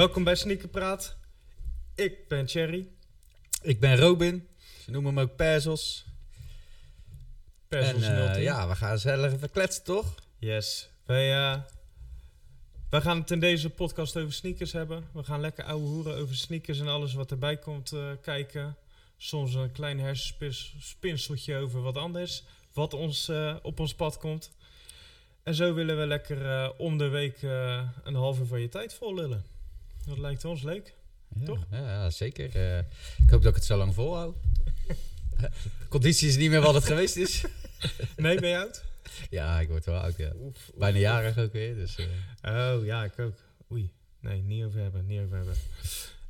Welkom bij Sneakerpraat. Ik ben Thierry. Ik ben Robin. Ze noemen me ook. Perzos en uh, 010. ja, we gaan gezellig even kletsen, toch? Yes, wij, uh, wij gaan het in deze podcast over sneakers hebben. We gaan lekker ouwe hoeren over sneakers en alles wat erbij komt uh, kijken. Soms een klein hersenspinseltje over wat anders, wat ons, op ons pad komt. En zo willen we lekker om de week een halve van je tijd vol lullen. Dat lijkt ons leuk, ja, toch? Ja, zeker. Uh, ik hoop dat ik het zo lang volhoud. Conditie is niet meer wat het geweest is. nee, ben je oud? Ja, ik word wel oud, ja. Oef, Bijna jarig ook weer, dus... Oh, ja, ik ook. Oei. Nee, niet over hebben, niet over hebben.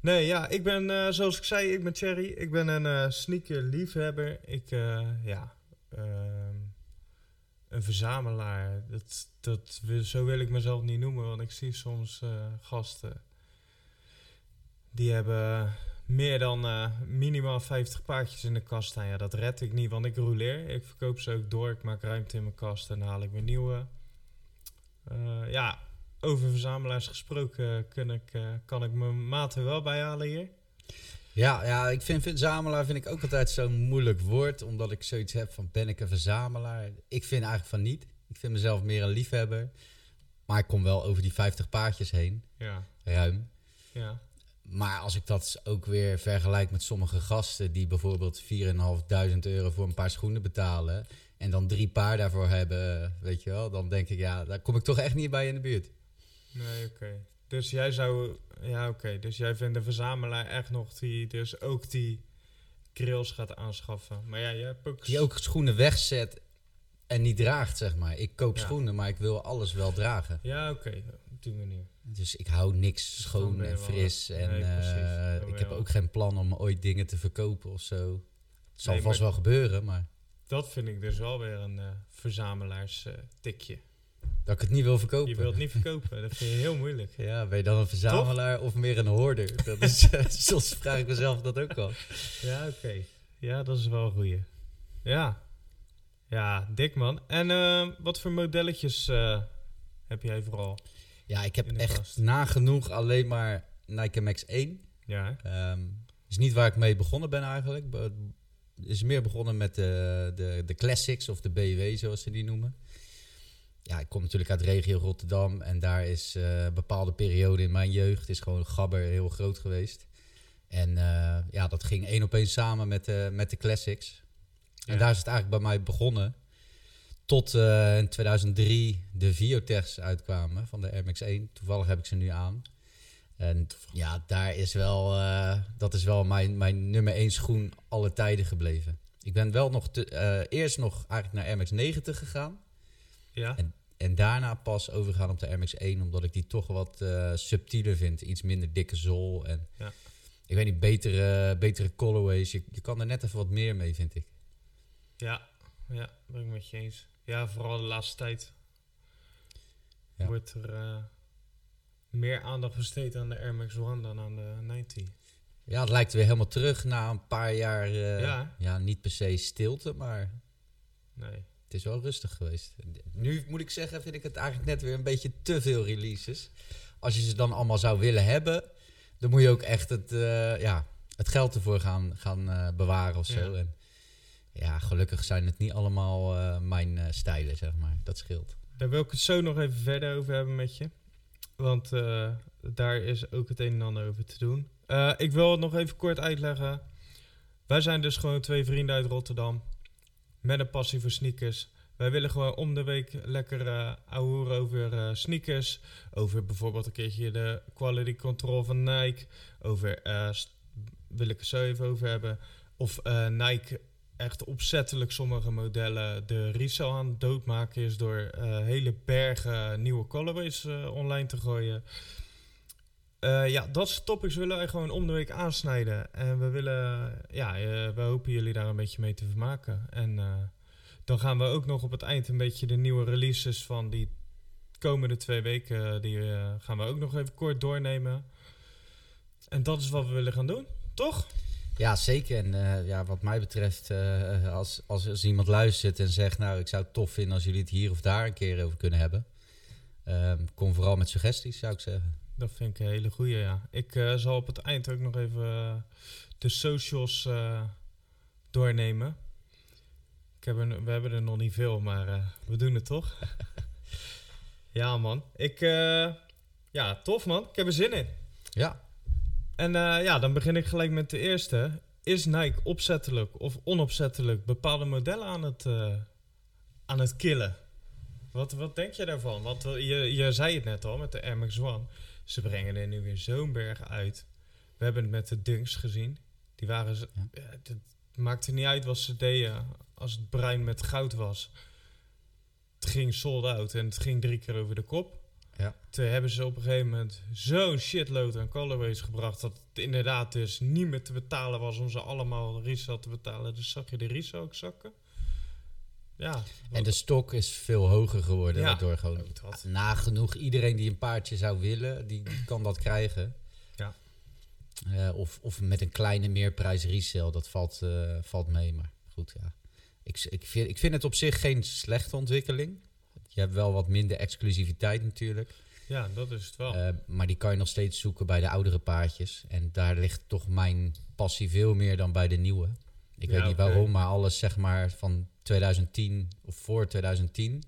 Nee, ja, ik ben, zoals ik zei, ik ben Thierry. Ik ben een sneaker liefhebber. Ik, ja... ehm, een verzamelaar. Dat, dat, zo wil ik mezelf niet noemen, want ik zie soms uh, gasten die hebben meer dan uh, minimaal 50 paardjes in de kast staan. Ja, dat red ik niet, want ik rouleer. Ik verkoop ze ook door. Ik maak ruimte in mijn kast en dan haal ik weer nieuwe. Uh, ja, over verzamelaars gesproken kan ik, kan ik mijn maten wel bijhalen hier. Ja, ja, ik vind verzamelaar vind ik ook altijd zo'n moeilijk woord. Omdat ik zoiets heb van ben ik een verzamelaar? Ik vind eigenlijk van niet. Ik vind mezelf meer een liefhebber. Maar ik kom wel over die 50 paardjes heen. Ja. Ruim. Ja. Maar als ik dat ook weer vergelijk met sommige gasten die bijvoorbeeld 4.500 euro voor een paar schoenen betalen. En dan drie paar daarvoor hebben, weet je wel. Dan denk ik, ja, daar kom ik toch echt niet bij in de buurt. Nee, oké. Okay. Dus jij zou ja, oké. Okay. Dus jij vindt de verzamelaar echt nog die, dus ook die grills gaat aanschaffen. Maar ja, jij hebt ook... Die ook schoenen wegzet en niet draagt, zeg maar. Ik koop ja. schoenen, maar ik wil alles wel dragen. Ja, oké. Okay. Op die manier. Dus ik hou niks dus schoon en fris. Wel, en nee, uh, ik heb wel. ook geen plan om ooit dingen te verkopen of zo. Het zal nee, vast wel gebeuren, maar... Dat vind ik dus wel weer een uh, verzamelaars uh, tikje. Dat ik het niet wil verkopen. Je wilt het niet verkopen, dat vind je heel moeilijk. Ja, ben je dan een verzamelaar of meer een hoorder? Dat is, soms vraag ik mezelf dat ook al. Ja, oké. Okay. Ja, dat is wel een goeie. Ja. Ja, dik man. En uh, wat voor modelletjes heb jij vooral? Ja, ik heb echt kast? nagenoeg alleen maar Nike Max 1. Ja. Um, is niet waar ik mee begonnen ben eigenlijk. Is meer begonnen met de, de, de classics of de BW zoals ze die noemen ja, ik kom natuurlijk uit de regio Rotterdam. En daar is uh, een bepaalde periode in mijn jeugd is gewoon Gabber heel groot geweest. En uh, ja, dat ging één op één samen met, uh, met de classics. Ja. En daar is het eigenlijk bij mij begonnen. Tot in 2003 de Viotechs uitkwamen van de MX1. Toevallig heb ik ze nu aan. En ja, daar is wel, dat is wel mijn, mijn nummer één schoen alle tijden gebleven. Ik ben wel nog te, eerst nog eigenlijk naar MX90 gegaan. Ja. En, en daarna pas overgaan op de MX1, omdat ik die toch wat uh, subtieler vind. Iets minder dikke zool. En ja. ik weet niet, betere, betere colorways. Je, je kan er net even wat meer mee, vind ik. Ja, ja, ben ik met je eens. Ja, vooral de laatste tijd ja. wordt er uh, meer aandacht besteed aan de Air Max One dan aan de 90. Ja, het lijkt weer helemaal terug na een paar jaar, uh, ja. ja, niet per se stilte, maar... Nee. Het is wel rustig geweest. Nu moet ik zeggen, vind ik het eigenlijk net weer een beetje te veel releases. Als je ze dan allemaal zou willen hebben, dan moet je ook echt het, uh, ja, het geld ervoor gaan, gaan uh, bewaren of zo. Ja. En ja, gelukkig zijn het niet allemaal uh, mijn stijlen, zeg maar. Dat scheelt. Daar wil ik het zo nog even verder over hebben met je. Want daar is ook het een en ander over te doen. ik wil het nog even kort uitleggen. Wij zijn dus gewoon twee vrienden uit Rotterdam met een passie voor sneakers. Wij willen gewoon om de week lekker uh, over sneakers. Over bijvoorbeeld een keertje de quality control van Nike. Over, wil ik het zo even over hebben. Of Nike echt opzettelijk sommige modellen de resale aan doodmaken is... door hele bergen nieuwe colorways online te gooien. Uh, ja, dat soort topics willen wij gewoon om de week aansnijden. En we willen, ja, we hopen jullie daar een beetje mee te vermaken. En dan gaan we ook nog op het eind een beetje de nieuwe releases van die komende twee weken, die gaan we ook nog even kort doornemen. En dat is wat we willen gaan doen, toch? Ja, zeker. En ja, wat mij betreft, als, als, als iemand luistert en zegt, nou, ik zou het tof vinden als jullie het hier of daar een keer over kunnen hebben. kom vooral met suggesties, zou ik zeggen. Dat vind ik een hele goeie, ja. Ik eh, zal op het eind ook nog even eh, de socials eh, doornemen. Ik heb er, we hebben er nog niet veel, maar eh, we doen het toch? ja, man. Ik, eh, ja, tof, man. Ik heb er zin in. Ja, En eh, ja, dan begin ik gelijk met de eerste. Is Nike opzettelijk of onopzettelijk bepaalde modellen aan het, eh, aan het killen? Wat, wat denk je daarvan? Want eh, je, je zei het net al met de Air Max One. Ze brengen er nu weer zo'n berg uit. We hebben het met de Dunks gezien. Die waren... ze- Ja. ja, het maakte niet uit wat ze deden. Als het bruin met goud was. Het ging sold out en het ging drie keer over de kop. Ja. Toen hebben ze op een gegeven moment zo'n shitload aan colorways gebracht... dat het inderdaad dus niet meer te betalen was om ze allemaal resale te betalen. Dus zag je de resale ook zakken. Ja. en de stok is veel hoger geworden. Ja, Waardoor gewoon nagenoeg iedereen die een paardje zou willen, die, die kan dat krijgen. Ja. Eh, of, of met een kleine meerprijs resale, dat valt, eh, valt mee. Maar goed, ja. Ik, ik, vind, ik vind het op zich geen slechte ontwikkeling. Je hebt wel wat minder exclusiviteit natuurlijk. Ja, dat is het wel. Eh, maar die kan je nog steeds zoeken bij de oudere paardjes. En daar ligt toch mijn passie veel meer dan bij de nieuwe. Ik Ja, weet niet waarom, maar alles zeg maar van 2010 of voor 2010.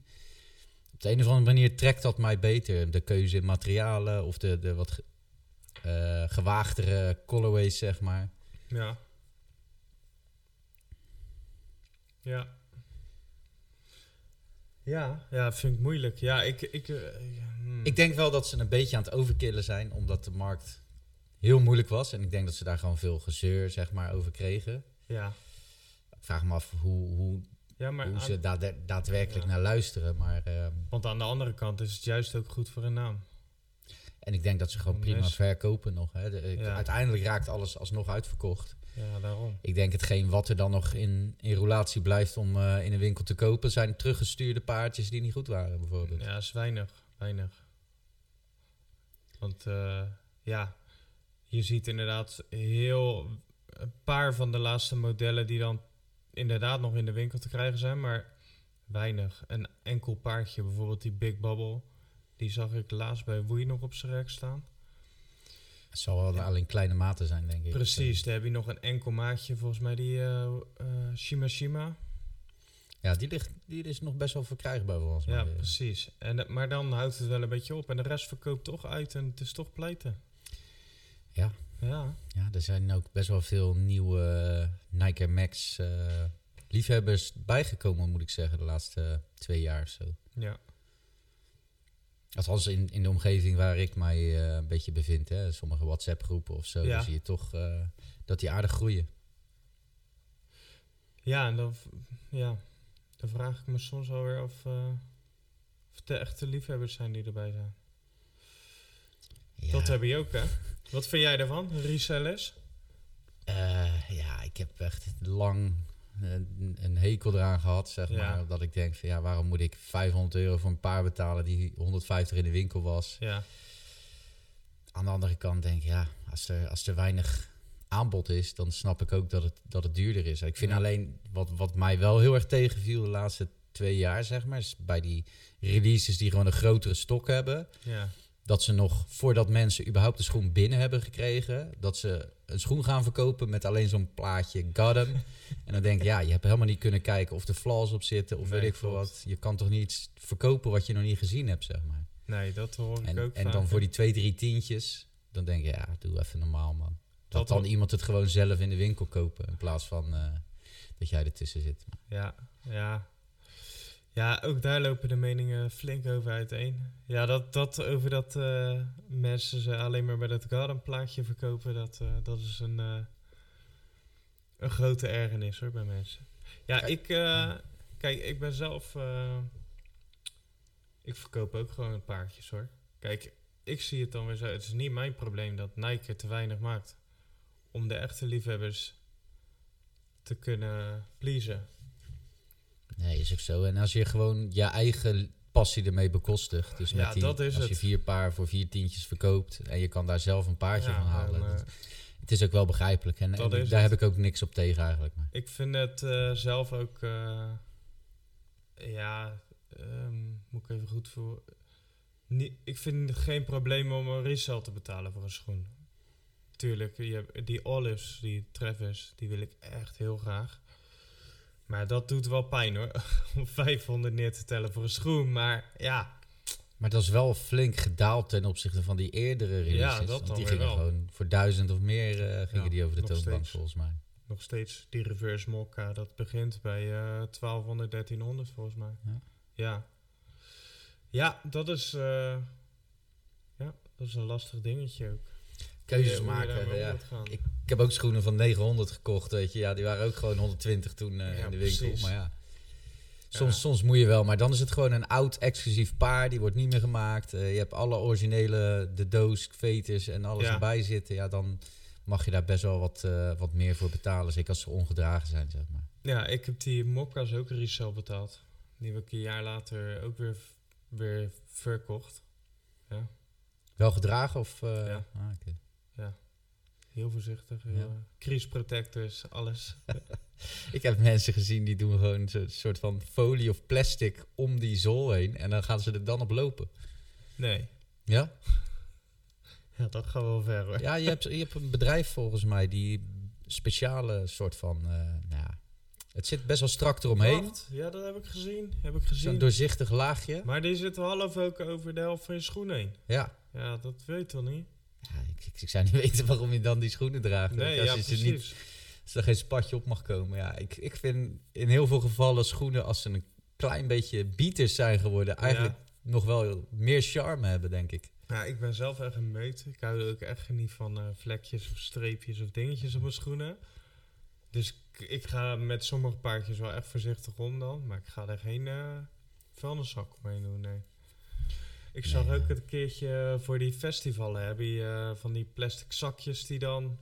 Op de een of andere manier trekt dat mij beter. De keuze in materialen of de, de wat eh, gewaagdere colorways, zeg maar. Ja. Ja. Ja, ja, vind ik moeilijk. Ja, ik... ik, eh, hmm. Ik denk wel dat ze een beetje aan het overkillen zijn, omdat de markt heel moeilijk was. En ik denk dat ze daar gewoon veel gezeur zeg maar, over kregen. Ja, Ik vraag me af hoe, hoe, ja maar hoe ze daad- daadwerkelijk Ja. naar luisteren. Maar, ehm, want aan de andere kant is het juist ook goed voor een naam. en ik denk dat ze gewoon prima verkopen nog. Hè. De- ik- Ja. Uiteindelijk raakt alles alsnog uitverkocht. Ja, daarom. Ik denk hetgeen wat er dan nog in, in roulatie blijft om eh, in een winkel te kopen... zijn teruggestuurde paardjes die niet goed waren, bijvoorbeeld. Ja, is weinig. Weinig. Want eh, ja, je ziet inderdaad heel... Een paar van de laatste modellen die dan inderdaad nog in de winkel te krijgen zijn, maar weinig. Een enkel paardje, bijvoorbeeld die Big Bubble, die zag ik laatst bij Woei nog op zijn rek staan. Het zal wel alleen kleine maten zijn, denk ik. Precies, daar heb je nog een enkel maatje, volgens mij die eh eh, Shima Shima. Ja, die, ligt, die is nog best wel verkrijgbaar volgens mij. Ja, precies. En, maar dan houdt het wel een beetje op en de rest verkoopt toch uit en het is toch pleiten. Ja. Ja, Ja, er zijn ook best wel veel nieuwe eh, Nike Max eh, liefhebbers bijgekomen, moet ik zeggen, de laatste eh, twee jaar of zo. ja. Althans in, in de omgeving waar ik mij eh, een beetje bevind. Hè. Sommige WhatsApp-groepen of zo. Ja. Dan zie je toch eh, dat die aardig groeien. Ja, en dan, ja, dan vraag ik me soms alweer eh, of het de echte liefhebbers zijn die erbij zijn. Ja, Dat heb je ook, hè? Wat vind jij daarvan, resellers? ja, ik heb echt lang een, een hekel eraan gehad, zeg Ja. maar. Dat ik denk van ja, waarom moet ik 500 euro voor een paar betalen die 150 in de winkel was. Ja, Aan de andere kant denk ik, ja, als er, als er weinig aanbod is, dan snap ik ook dat het, dat het duurder is. Ik vind Ja. alleen, wat, wat mij wel heel erg tegenviel de laatste twee jaar, zeg maar, is bij die releases die gewoon een grotere stok hebben, ja, dat ze nog, voordat mensen überhaupt de schoen binnen hebben gekregen, dat ze een schoen gaan verkopen met alleen zo'n plaatje got 'em. en dan denk ik, ja, je hebt helemaal niet kunnen kijken of er flaws op zitten of Nee, weet ik veel wat. Je kan toch niet iets verkopen wat je nog niet gezien hebt, zeg maar. nee, dat hoor ik En, ook en dan voor die twee, drie tientjes, dan denk je, ja, doe even normaal, man. Dat, Dat dan iemand het gewoon zelf in de winkel kopen, in plaats van eh, dat jij ertussen zit. Ja, ja. Ja, ook daar lopen de meningen flink over uiteen. Ja, dat, dat over dat eh, mensen ze alleen maar bij dat garden plaatje verkopen, dat, eh, dat is een, eh, een grote ergernis hoor bij mensen. Ja, Kijk, ik, kijk, ik ben zelf, ik verkoop ook gewoon paardjes hoor. Kijk, ik zie het dan weer zo, het is niet mijn probleem dat Nike er te weinig maakt om de echte liefhebbers te kunnen pleasen. Nee, is ook zo. En als je gewoon je eigen passie ermee bekostigt, dus Ja, met die, dat is als je het. vier paar voor vier tientjes verkoopt en je kan daar zelf een paardje Ja, van halen. en, eh, dat- het is ook wel begrijpelijk en, daar het. heb ik ook niks op tegen eigenlijk. Maar. Ik vind het eh, zelf ook, eh, ja, ehm, moet ik even goed voor. ik vind het geen probleem om een resell te betalen voor een schoen. Tuurlijk, je hebt die Olives, die Travis, die wil ik echt heel graag. Maar dat doet wel pijn hoor, om 500 neer te tellen voor een schoen. Maar ja, Maar dat is wel flink gedaald ten opzichte van die eerdere releases. Ja, dat want die gingen wel. gewoon voor duizend of meer eh, gingen Ja, die over de toonbank steeds. volgens mij. nog steeds die reverse mokka, dat begint bij eh 1200, 1300 volgens mij. Ja. Ja, ja dat is... eh, ja, dat is een lastig dingetje ook. Keuzes maken. ja. ik heb ook schoenen van 900 gekocht, weet je. Ja, die waren ook gewoon 120 toen eh, Ja, in de winkel. precies. Maar ja, soms, Ja. soms moet je wel. Maar dan is het gewoon een oud exclusief paar. Die wordt niet meer gemaakt. Eh, je hebt alle originele, de doos, veters en alles Ja. erbij zitten. Ja, dan mag je daar best wel wat, eh, wat meer voor betalen. Zeker als ze ongedragen zijn, zeg maar. Ja, ik heb die mokka's ook resell betaald. Die heb ik een jaar later ook weer, weer verkocht. Wel gedragen of... Ja. ah, oké. Heel voorzichtig. Heel, Ja. eh, crease protectors, alles. Ik heb mensen gezien die doen gewoon zo'n soort van folie of plastic om die zool heen. En dan gaan ze er dan op lopen. Nee. Ja? Ja, dat gaat wel ver hoor. Ja, je hebt, je hebt een bedrijf volgens mij die speciale soort van... eh, nou ja, het zit best wel strak eromheen. Wacht, Ja, dat heb ik gezien. Heb ik Zo'n gezien. doorzichtig laagje. Maar die zit half ook over de helft van je schoen heen. Ja. Ja, dat weet toch niet? Ja ik, ik, ik zou niet weten waarom je dan die schoenen draagt. Nee, als, ja, je ze niet, als er geen spatje op mag komen. Ja, ik, ik vind in heel veel gevallen schoenen als ze een klein beetje beaters zijn geworden... eigenlijk nog wel meer charme hebben, denk ik. Ja, ik ben zelf echt een meut. Ik hou er ook echt niet van eh, vlekjes of streepjes of dingetjes op mijn schoenen. Dus ik, ik ga met sommige paardjes wel echt voorzichtig om dan. Maar ik ga er geen eh vuilniszak omheen doen, nee. Ik zag Nee, ook een keertje voor die festivalen heb je eh, van die plastic zakjes die dan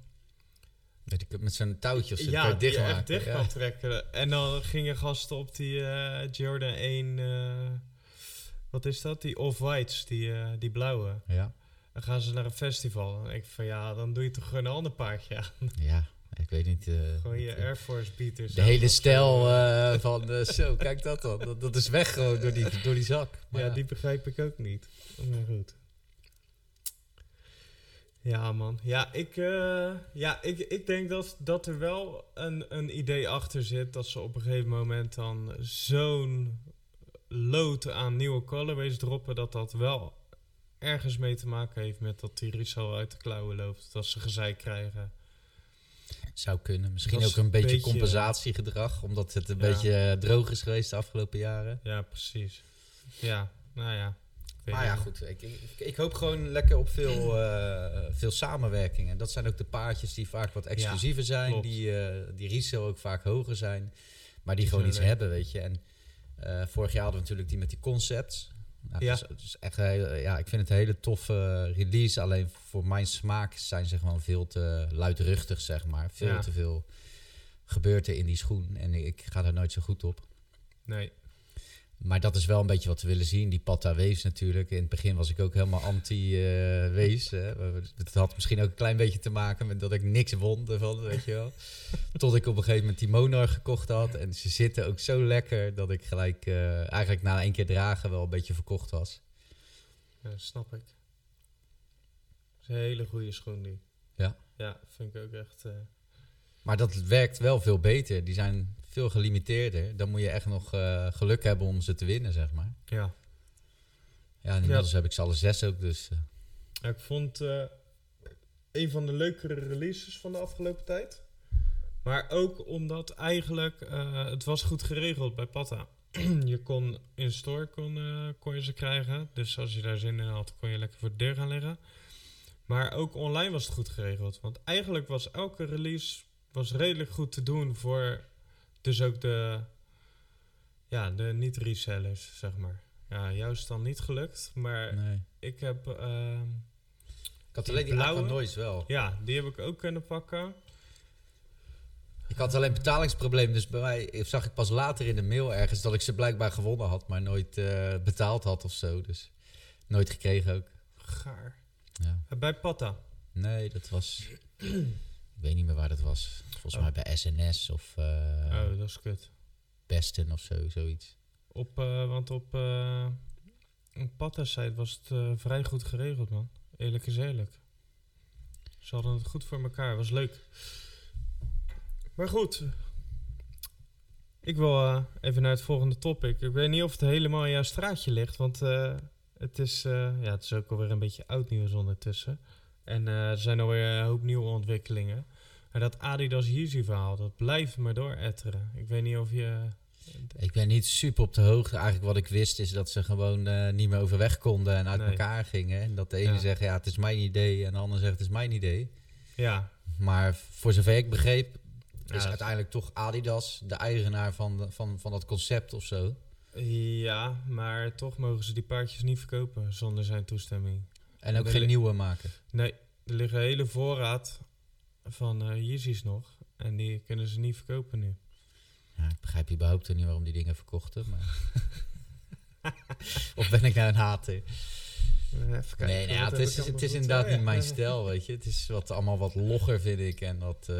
ik, met zo'n touwtje of zo, ja, die dicht je echt maken. dicht ja. trekken. En dan gingen gasten op die eh, Jordan 1, eh, wat is dat? Die off-whites, die, eh, die blauwe. Ja. Dan gaan ze naar een festival. Denk ik van ja, dan doe je toch een ander paardje aan. ja, ik weet niet. eh, Gewoon je ik- Air Force beaters. de hele stijl eh, van eh, zo, kijk dat dan. Dat, dat is weg gewoon door die, door die zak. Maar ja, die begrijp ik ook niet. Maar goed. Ja, man. Ja, ik, eh, ja, ik, ik denk dat, dat er wel een, een idee achter zit. Dat ze op een gegeven moment dan zo'n lood aan nieuwe colorways droppen. Dat dat wel ergens mee te maken heeft met dat die resell uit de klauwen loopt. Dat ze gezeik krijgen. Zou kunnen. Misschien ook een beetje, beetje- compensatiegedrag, omdat het een Ja. beetje eh, droog is geweest de afgelopen jaren. Ja, precies. Ja, nou ja. Maar ja, goed. Ik, ik, ik hoop gewoon lekker op veel, eh, veel samenwerkingen. Dat zijn ook de paardjes die vaak wat exclusiever zijn. klopt. Die, eh, die resale ook vaak hoger zijn. Maar die Die gewoon iets leuk. hebben, weet je. En vorig jaar hadden we natuurlijk die met die concepts. Nou, Ja. het, is, het is echt, ja, ik vind het een hele toffe release. Alleen voor mijn smaak zijn ze gewoon veel te luidruchtig, zeg maar. Veel Ja. te veel gebeurt er in die schoen. En ik ga daar nooit zo goed op. Nee. Maar dat is wel een beetje wat we willen zien. Die Patta Waves natuurlijk. In het begin was ik ook helemaal anti-Waves. het had misschien ook een klein beetje te maken met dat ik niks won ervan, weet je wel. Tot ik op een gegeven moment die Monarch gekocht had. En ze zitten ook zo lekker dat ik gelijk eh, eigenlijk na één keer dragen wel een beetje verkocht was. Ja, snap ik. is een hele goede schoen die. Ja. Ja, vind ik ook echt... eh, Maar dat werkt wel veel beter. Die zijn veel gelimiteerder. Dan moet je echt nog eh, geluk hebben om ze te winnen, zeg maar. ja. Ja, en inmiddels heb ik ze alle zes ook, dus... eh, Ja, Ik vond eh, een van de leukere releases van de afgelopen tijd. Maar ook omdat eigenlijk het was goed geregeld bij Patta. je kon in store kon, kon je ze krijgen. Dus als je daar zin in had, kon je lekker voor de deur gaan liggen. Maar ook online was het goed geregeld. Want eigenlijk was elke release was redelijk goed te doen voor dus ook de, ja, de niet-resellers, zeg maar. Ja, jou is het dan niet gelukt. Maar nee. ik heb... ehm, Ik had Die alleen die blauwe? Noise wel. ja, die heb ik ook kunnen pakken. Ik had alleen betalingsprobleem, dus bij mij zag ik pas later in de mail ergens dat ik ze blijkbaar gewonnen had, maar nooit eh, betaald had of zo. Dus nooit gekregen ook. Gaar. Ja. Bij Patta. Nee, dat was. Ik weet niet meer waar dat was. Volgens Oh. mij bij SNS of eh oh, dat is kut. Besten of zo, zoiets. Op, eh, want op, eh, op Patta-site was het vrij goed geregeld, man. Eerlijk is eerlijk. Ze hadden het goed voor elkaar. Was leuk. Maar goed. Ik wil even naar het volgende topic. Ik weet niet of het helemaal in jouw straatje ligt. Want het, is, ja, het is ook alweer een beetje oud nieuws ondertussen. En eh, er zijn alweer een hoop nieuwe ontwikkelingen. Maar dat Adidas Yeezy verhaal, dat blijft maar dooretteren. Ik weet niet of je... Ik ben niet super op de hoogte. Eigenlijk wat ik wist is dat ze gewoon eh, niet meer overweg konden en uit Nee. elkaar gingen. En dat de ene Ja. zegt, ja, het is mijn idee. En de ander zegt, het is mijn idee. Ja, Maar voor zover ik begreep, Ja, is uiteindelijk toch Adidas de eigenaar van, de- van, van dat concept of zo. ja, maar toch mogen ze die paardjes niet verkopen zonder zijn toestemming. En ook Er geen nieuwe maken. Nee, er liggen een hele voorraad van eh Yeezys nog. En die kunnen ze niet verkopen nu. Ja, ik begrijp überhaupt niet waarom die dingen verkochten. Maar... of ben ik nou een hater? Even kijken, nee, nou ja, het is, het is inderdaad ja. niet mijn stijl, weet je. Het is wat, allemaal wat logger, vind ik. En dat, eh,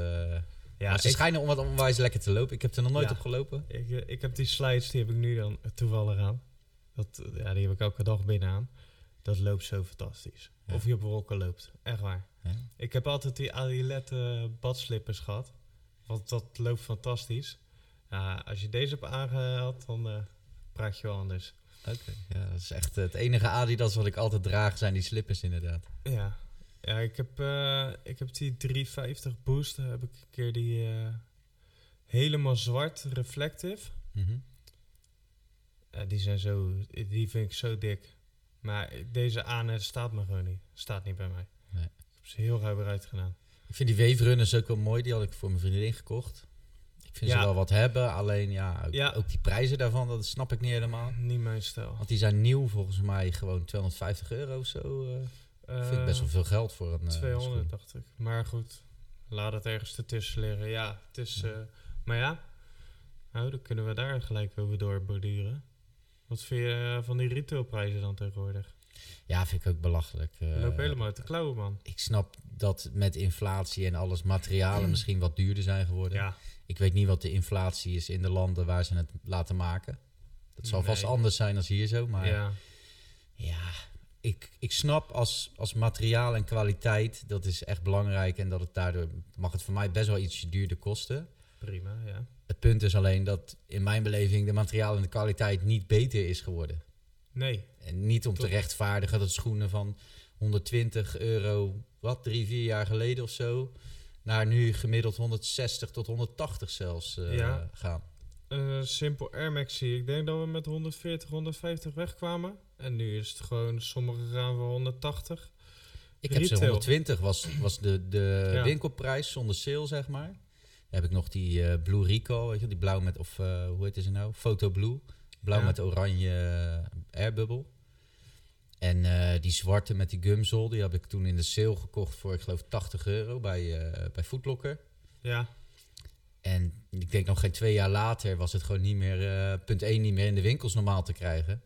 Ja, ze ik, schijnen om wat onwijs lekker te lopen. Ik heb er nog nooit Ja. op gelopen. ik, eh, ik heb die slides, die heb ik nu dan toevallig aan. Dat, eh, ja, die heb ik elke dag binnen aan. Dat loopt zo fantastisch. Ja. Of je op wolken loopt. Echt waar. Ja. Ik heb altijd die Adilette badslippers gehad. Want dat loopt fantastisch. Ja, als je deze hebt aangehaald, dan eh, praat je wel anders. Oké, ja, dat is echt het enige Adidas wat ik altijd draag, zijn die slippers inderdaad. Ja, ja ik, heb, eh, ik heb die 350 Boost. Heb ik een keer die eh, helemaal zwart reflective. Mhm. Ja, die zijn zo, die vind ik zo dik. Maar deze aan staat me gewoon niet. Staat niet bij mij. Nee. Ik heb ze heel ruim eruit gedaan. Ik vind die Wave Runners ook wel mooi. Die had ik voor mijn vriendin gekocht. Ik vind Ja. ze wel wat hebben. Alleen ja ook, Ja. ook die prijzen daarvan, dat snap ik niet helemaal. Niet mijn stijl. Want die zijn nieuw volgens mij gewoon 250 euro of zo. eh vind ik best wel veel geld voor een eh, 200 schoen. dacht ik. Maar goed, laat het ergens ertussen liggen. Ja, het is... Ja. eh, maar ja, nou, dan kunnen we daar gelijk over doorborduren. Wat vind je eh, van die retailprijzen dan tegenwoordig? Ja, vind ik ook belachelijk. eh. Je loopt helemaal uit de klauwen, man. ik snap dat met inflatie en alles materialen misschien wat duurder zijn geworden. Ja, Ik weet niet wat de inflatie is in de landen waar ze het laten maken. Dat zal vast anders zijn dan hier zo. Maar ja, ja. ik, ik snap als, als materiaal en kwaliteit, dat is echt belangrijk. En dat het daardoor mag het voor mij best wel ietsje duurder kosten. Prima, ja. Het punt is alleen dat in mijn beleving de materiaal en de kwaliteit niet beter is geworden. Nee, En niet om te rechtvaardigen dat schoenen van 120 euro, wat, drie, vier jaar geleden of zo, naar nu gemiddeld 160 tot 180 zelfs eh, Ja. gaan. Eh simpel Air Max zie ik. Denk dat we met 140, 150 wegkwamen. En nu is het gewoon, sommige gaan voor 180. Ik heb ze Retail. 120 was, was de, de Ja. winkelprijs zonder sale, zeg maar. Heb ik nog die eh, Blue Rico, weet je, die blauw met, of eh, hoe heet ze nou? Photo Blue. Blauw Ja. met oranje eh, airbubble. En die zwarte met die gumsol, die heb ik toen in de sale gekocht voor, ik geloof, 80 euro bij, bij Footlocker. Ja, En ik denk nog geen twee jaar later was het gewoon niet meer, punt 1, niet meer in de winkels normaal te krijgen.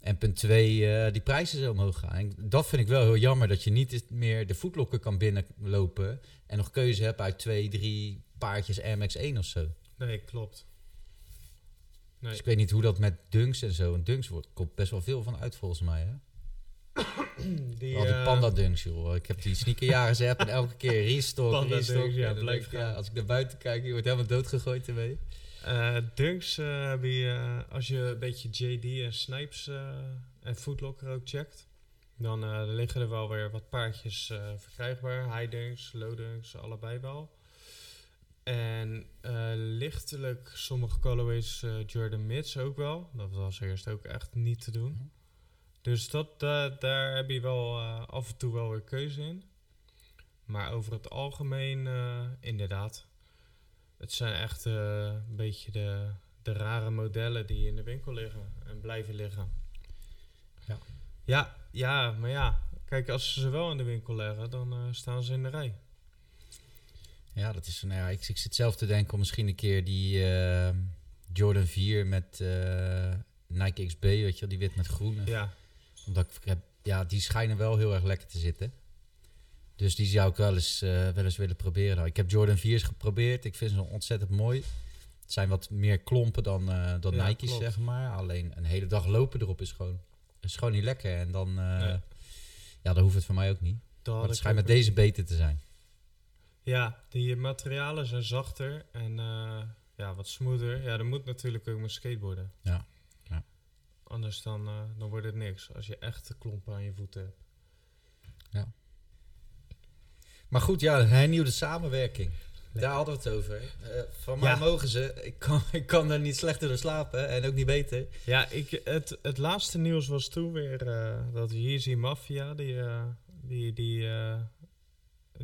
En punt 2, die prijzen zo omhoog gaan. En dat vind ik wel heel jammer, dat je niet meer de voetlokken kan binnenlopen en nog keuze hebt uit twee, drie paardjes MX1 of zo. nee, klopt. Nee. Dus ik weet niet hoe dat met dunks en zo. En dunks wordt, komt best wel veel van uit volgens mij. Hè? Die, eh, panda dunks, joh. Ik heb die sneakerjaren app en elke keer restock, Panda restock. dunks, ja, ik, ja, als ik naar buiten kijk, je wordt helemaal doodgegooid ermee. Eh, Dunks eh, heb je, als je een beetje JD en Snipes en Footlocker ook checkt, dan liggen er wel weer wat paardjes verkrijgbaar. High Dunks, Low Dunks, allebei wel. En eh, lichtelijk sommige colorways eh, Jordan Mids ook wel. Dat was eerst ook echt niet te doen. Dus dat, da- daar heb je wel eh, af en toe wel weer keuze in. Maar over het algemeen, inderdaad. Het zijn echt een beetje de, de rare modellen die in de winkel liggen en blijven liggen. Ja. Ja, ja, maar ja. Kijk, als ze ze wel in de winkel leggen, dan staan ze in de rij. Ja, dat is, nou ja, ik, ik zit zelf te denken om misschien een keer die eh, Jordan 4 met eh, Nike XB, weet je wel, die wit met groene. Ja, Omdat ik heb, ja, die schijnen wel heel erg lekker te zitten. Dus die zou ik wel eens, eh, wel eens willen proberen. Nou, ik heb Jordan 4's geprobeerd. Ik vind ze ontzettend mooi. Het zijn wat meer klompen dan, eh dan Ja, Nike's, klopt. zeg maar. Alleen een hele dag lopen erop is gewoon is gewoon niet lekker. En dan, Nee. ja, dan hoeft het voor mij ook niet. Dat Maar het schijnt met deze beter te zijn. Ja, die materialen zijn zachter en eh, ja, wat smoother. Ja, dat moet natuurlijk ook met skateboarden. Ja, ja. Anders dan, eh, dan wordt het niks. Als je echt klompen aan je voeten hebt. Maar goed, ja, hernieuwde samenwerking. Daar hadden we het over. Eh, van mij Ja. mogen ze. Ik kan, ik kan er niet slechter door slapen en ook niet beter. Ja, ik, het, het laatste nieuws was toen weer dat Yeezy Mafia, die, die, die,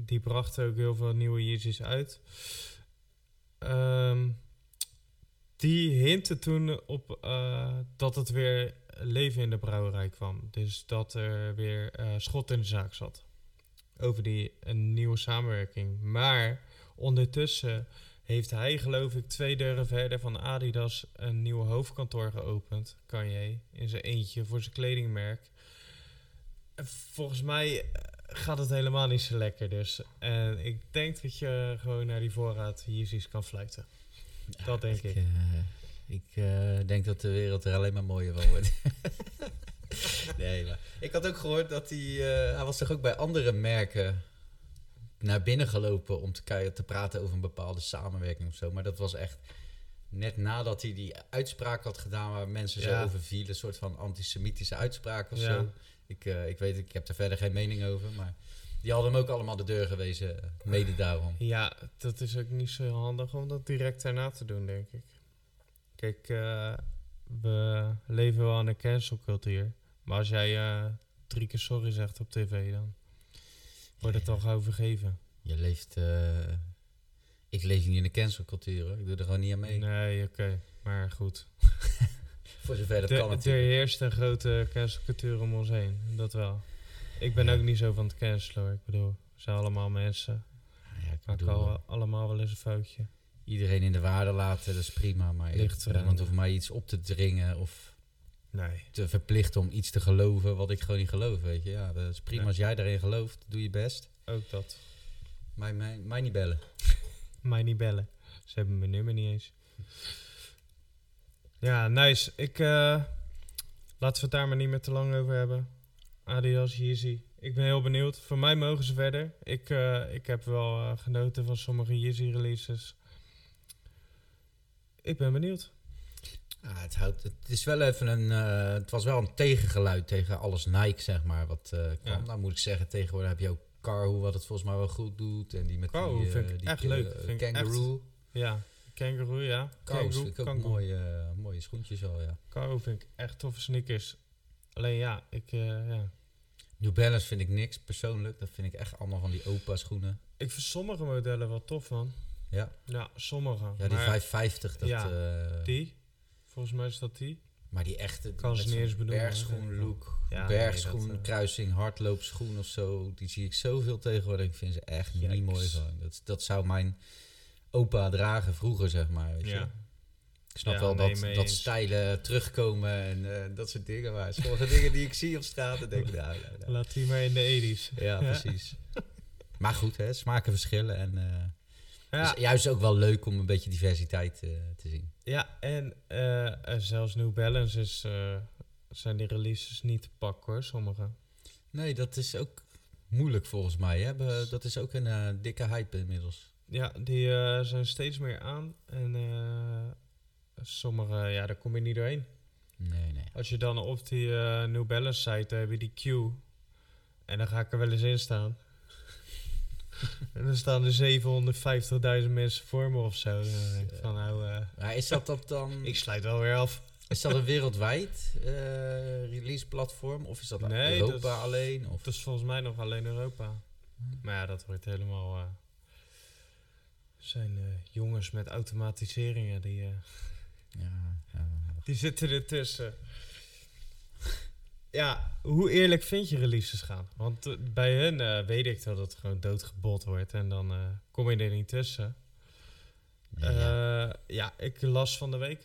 die bracht ook heel veel nieuwe Yeezys uit. Ehm, die hintte toen op eh, dat het weer leven in de brouwerij kwam. Dus dat er weer eh, schot in de zaak zat. Over die een nieuwe samenwerking. Maar ondertussen heeft hij, geloof ik, twee deuren verder van Adidas een nieuw hoofdkantoor geopend. Kanye, in zijn eentje voor zijn kledingmerk. En Volgens mij gaat het helemaal niet zo lekker dus. En ik denk dat je gewoon naar die voorraad Yeezys kan fluiten. Dat denk ik. eh, ik eh, denk dat de wereld er alleen maar mooier van wordt. nee, maar ik had ook gehoord dat hij... eh, hij was toch ook bij andere merken naar binnen gelopen om te, kijken, te praten over een bepaalde samenwerking of zo. Maar dat was echt net nadat hij die uitspraak had gedaan waar mensen Ja. zo over vielen. Een soort van antisemitische uitspraak of Ja. zo. Ik, eh, ik weet, ik heb er verder geen mening over, maar die hadden hem ook allemaal de deur gewezen, eh, mede daarom. Ja, dat is ook niet zo handig om dat direct daarna te doen, denk ik. Kijk, eh, we leven wel aan een cancelcultuur. Maar als jij eh, drie keer sorry zegt op tv, dan wordt het al gauw vergeven. Je leeft. ik leef niet in de cancelcultuur hoor. Ik doe er gewoon niet aan mee. Nee, oké. Maar goed. Voor zover dat De- kan er natuurlijk. heerst een grote cancelcultuur om ons heen. Dat wel. Ik ben Ja. ook niet zo van het cancelen. Ik bedoel, we zijn allemaal mensen. Ja, ik bedoel, al, allemaal wel eens een foutje. iedereen in de waarde laten, dat is prima. Maar Ligt eraan. iemand hoeft mij iets op te dringen of Nee. te verplichten om iets te geloven wat ik gewoon niet geloof. Weet je, ja, dat is prima. Als jij daarin gelooft, doe je best. Ook dat. Mij, mij, mij niet bellen. Mij niet bellen. Ze hebben mijn nummer niet eens. Ja, nice. Ik, eh, laten we het daar maar niet meer te lang over hebben. Adidas, Yeezy. Ik ben heel benieuwd. Voor mij mogen ze verder. Ik, eh, ik heb wel eh, genoten van sommige Yeezy releases. Ik ben benieuwd. Ja, het, houdt, het is wel even een. het was wel een tegengeluid tegen alles Nike, zeg maar. Wat kwam. Ja. Nou moet ik zeggen, tegenwoordig heb je ook Carhu, wat het volgens mij wel goed doet. En die met Carhu die, vind ik die echt leuk. kangaroo. Ja, kangaroo, ja. Kangaroo, vind ik ook kangaroo. mooie, eh, mooie schoentjes al, ja. Vind ik echt toffe sneakers. Alleen ja, ik, eh, ja. New Balance vind ik niks, persoonlijk. Dat vind ik echt allemaal van die opa schoenen. ik vind sommige modellen wel tof, man. Ja, Ja, sommige. ja die maar 550, dat... Ja, eh, die, volgens mij is dat die. Maar die echte Kan ze niet eens benoemen, bergschoen look, Ja, bergschoen, nee, dat, kruising, hardloopschoen of zo. Die zie ik zoveel tegenwoordig. Ik vind ze echt niet mooi van. Dat, dat zou mijn opa dragen vroeger, zeg maar. Weet je. Ja. Ik snap Ja, wel nee, dat, dat stijlen terugkomen en eh, dat soort dingen. Maar sommige dingen die ik zie op straat, dan denk ik, nou, nou, nou. Laat die maar in de 80s. Ja, precies. Maar goed, hè, smaken verschillen. En eh, Ja, juist ook wel leuk om een beetje diversiteit eh, te zien. ja en zelfs New Balance is, zijn die releases niet te pakken hoor, sommige. Nee, dat is ook moeilijk volgens mij. Hè? Dat is ook een dikke hype inmiddels. Ja, die eh, zijn steeds meer aan. En eh, sommige, ja, daar kom je niet doorheen. Nee, nee. Als je dan op die eh, New Balance site heb je die queue. En dan ga ik er wel eens in staan. en dan staan er 750.000 mensen voor me of zo. Dan denk ik van nou, Maar is dat, dat dan... ik sluit wel weer af. Is dat een wereldwijd release platform? Of is dat Nee, Europa dat is- alleen? Of? Dat is volgens mij nog alleen Europa. Maar ja, dat wordt helemaal... zijn eh, jongens met automatiseringen, die, eh, Ja, ja. die zitten ertussen. Ja, hoe eerlijk vind je releases gaan? Want eh, bij hun weet ik dat het gewoon doodgebot wordt en dan kom je er niet tussen. Ja. Ja, ik las van de week,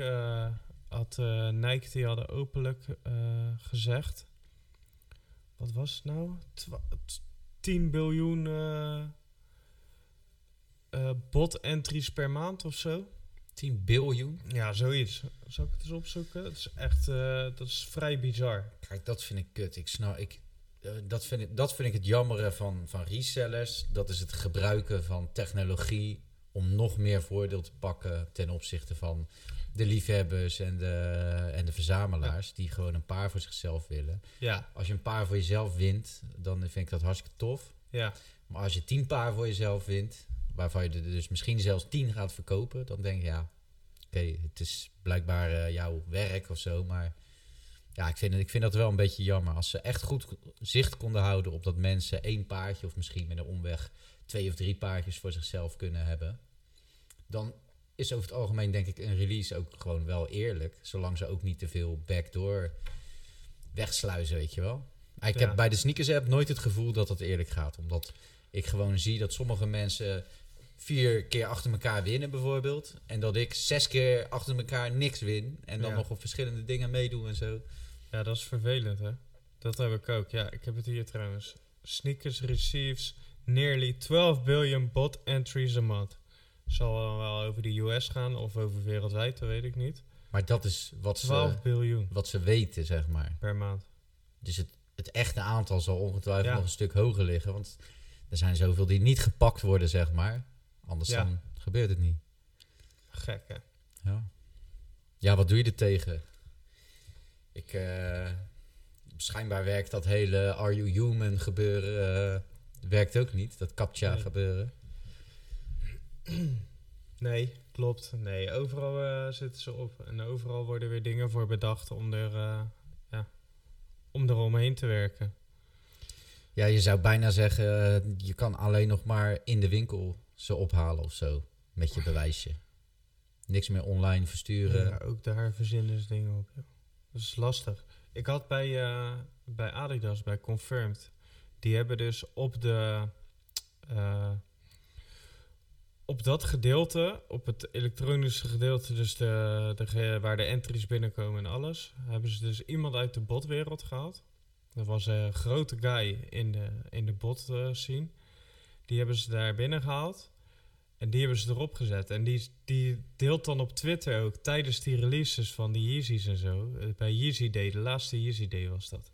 had Nike, die hadden openlijk gezegd. Wat was het nou? Twa- t- 10 biljoen eh, bot entries per maand of zo. 10 biljoen. Ja, zoiets. Zal ik het eens opzoeken? Dat is echt, eh, dat is vrij bizar. Kijk, dat vind ik kut. Ik snap, ik, eh, dat, vind ik, dat vind ik het jammere van, van resellers. Dat is het gebruiken van technologie om nog meer voordeel te pakken ten opzichte van de liefhebbers en de, en de verzamelaars. Die gewoon een paar voor zichzelf willen. Ja, Als je een paar voor jezelf wint, dan vind ik dat hartstikke tof. ja, Maar als je tien paar voor jezelf wint, waarvan je er dus misschien zelfs tien gaat verkopen, dan denk je ja, oké, het is blijkbaar eh, jouw werk of zo. Maar ja, ik vind, het- ik vind dat wel een beetje jammer. Als ze echt goed zicht konden houden op dat mensen één paardje of misschien met een omweg twee of drie paardjes voor zichzelf kunnen hebben, dan is over het algemeen denk ik een release ook gewoon wel eerlijk. Zolang ze ook niet te veel backdoor wegsluizen, weet je wel. Maar Ik Ja. heb bij de sneakers app nooit het gevoel dat het eerlijk gaat. Omdat ik gewoon zie dat sommige mensen vier keer achter elkaar winnen bijvoorbeeld. En dat ik zes keer achter elkaar niks win. En dan Ja. nog op verschillende dingen meedoe en zo. ja, dat is vervelend, hè? Dat heb ik ook. Ja, ik heb het hier trouwens. Sneakers receives nearly 12 billion bot entries a month. Zal wel- wel over de US gaan of over wereldwijd, dat weet ik niet. Maar dat is wat 12 ze, biljoen wat ze weten, zeg maar. per maand. Dus het, het echte aantal zal ongetwijfeld Ja. nog een stuk hoger liggen. Want er zijn zoveel die niet gepakt worden, zeg maar. Anders Ja. dan gebeurt het niet. Gek, hè? Ja, ja wat doe je er tegen? Ik, eh, schijnbaar werkt dat hele Are You Human gebeuren eh, werkt ook niet. Dat CAPTCHA Nee. gebeuren. Nee, klopt. Nee, overal eh, zitten ze op. En overal worden weer dingen voor bedacht om er, ja, om er omheen te werken. Ja, je zou bijna zeggen, je kan alleen nog maar in de winkel ze ophalen of zo. Met je bewijsje. Niks meer online versturen. Ja, ook daar verzinnen ze dingen op. Dat is lastig. Ik had bij, eh, bij Adidas, bij Confirmed, die hebben dus op de... eh, op dat gedeelte, op het elektronische gedeelte, dus de, de, waar de entries binnenkomen en alles, hebben ze dus iemand uit de botwereld gehaald. Dat was een grote guy in de, in de bot eh, scene. Die hebben ze daar binnen gehaald. En die hebben ze erop gezet. En die, die deelt dan op Twitter ook tijdens die releases van die Yeezys en zo. eh, Bij Yeezy Day, de laatste Yeezy Day was dat.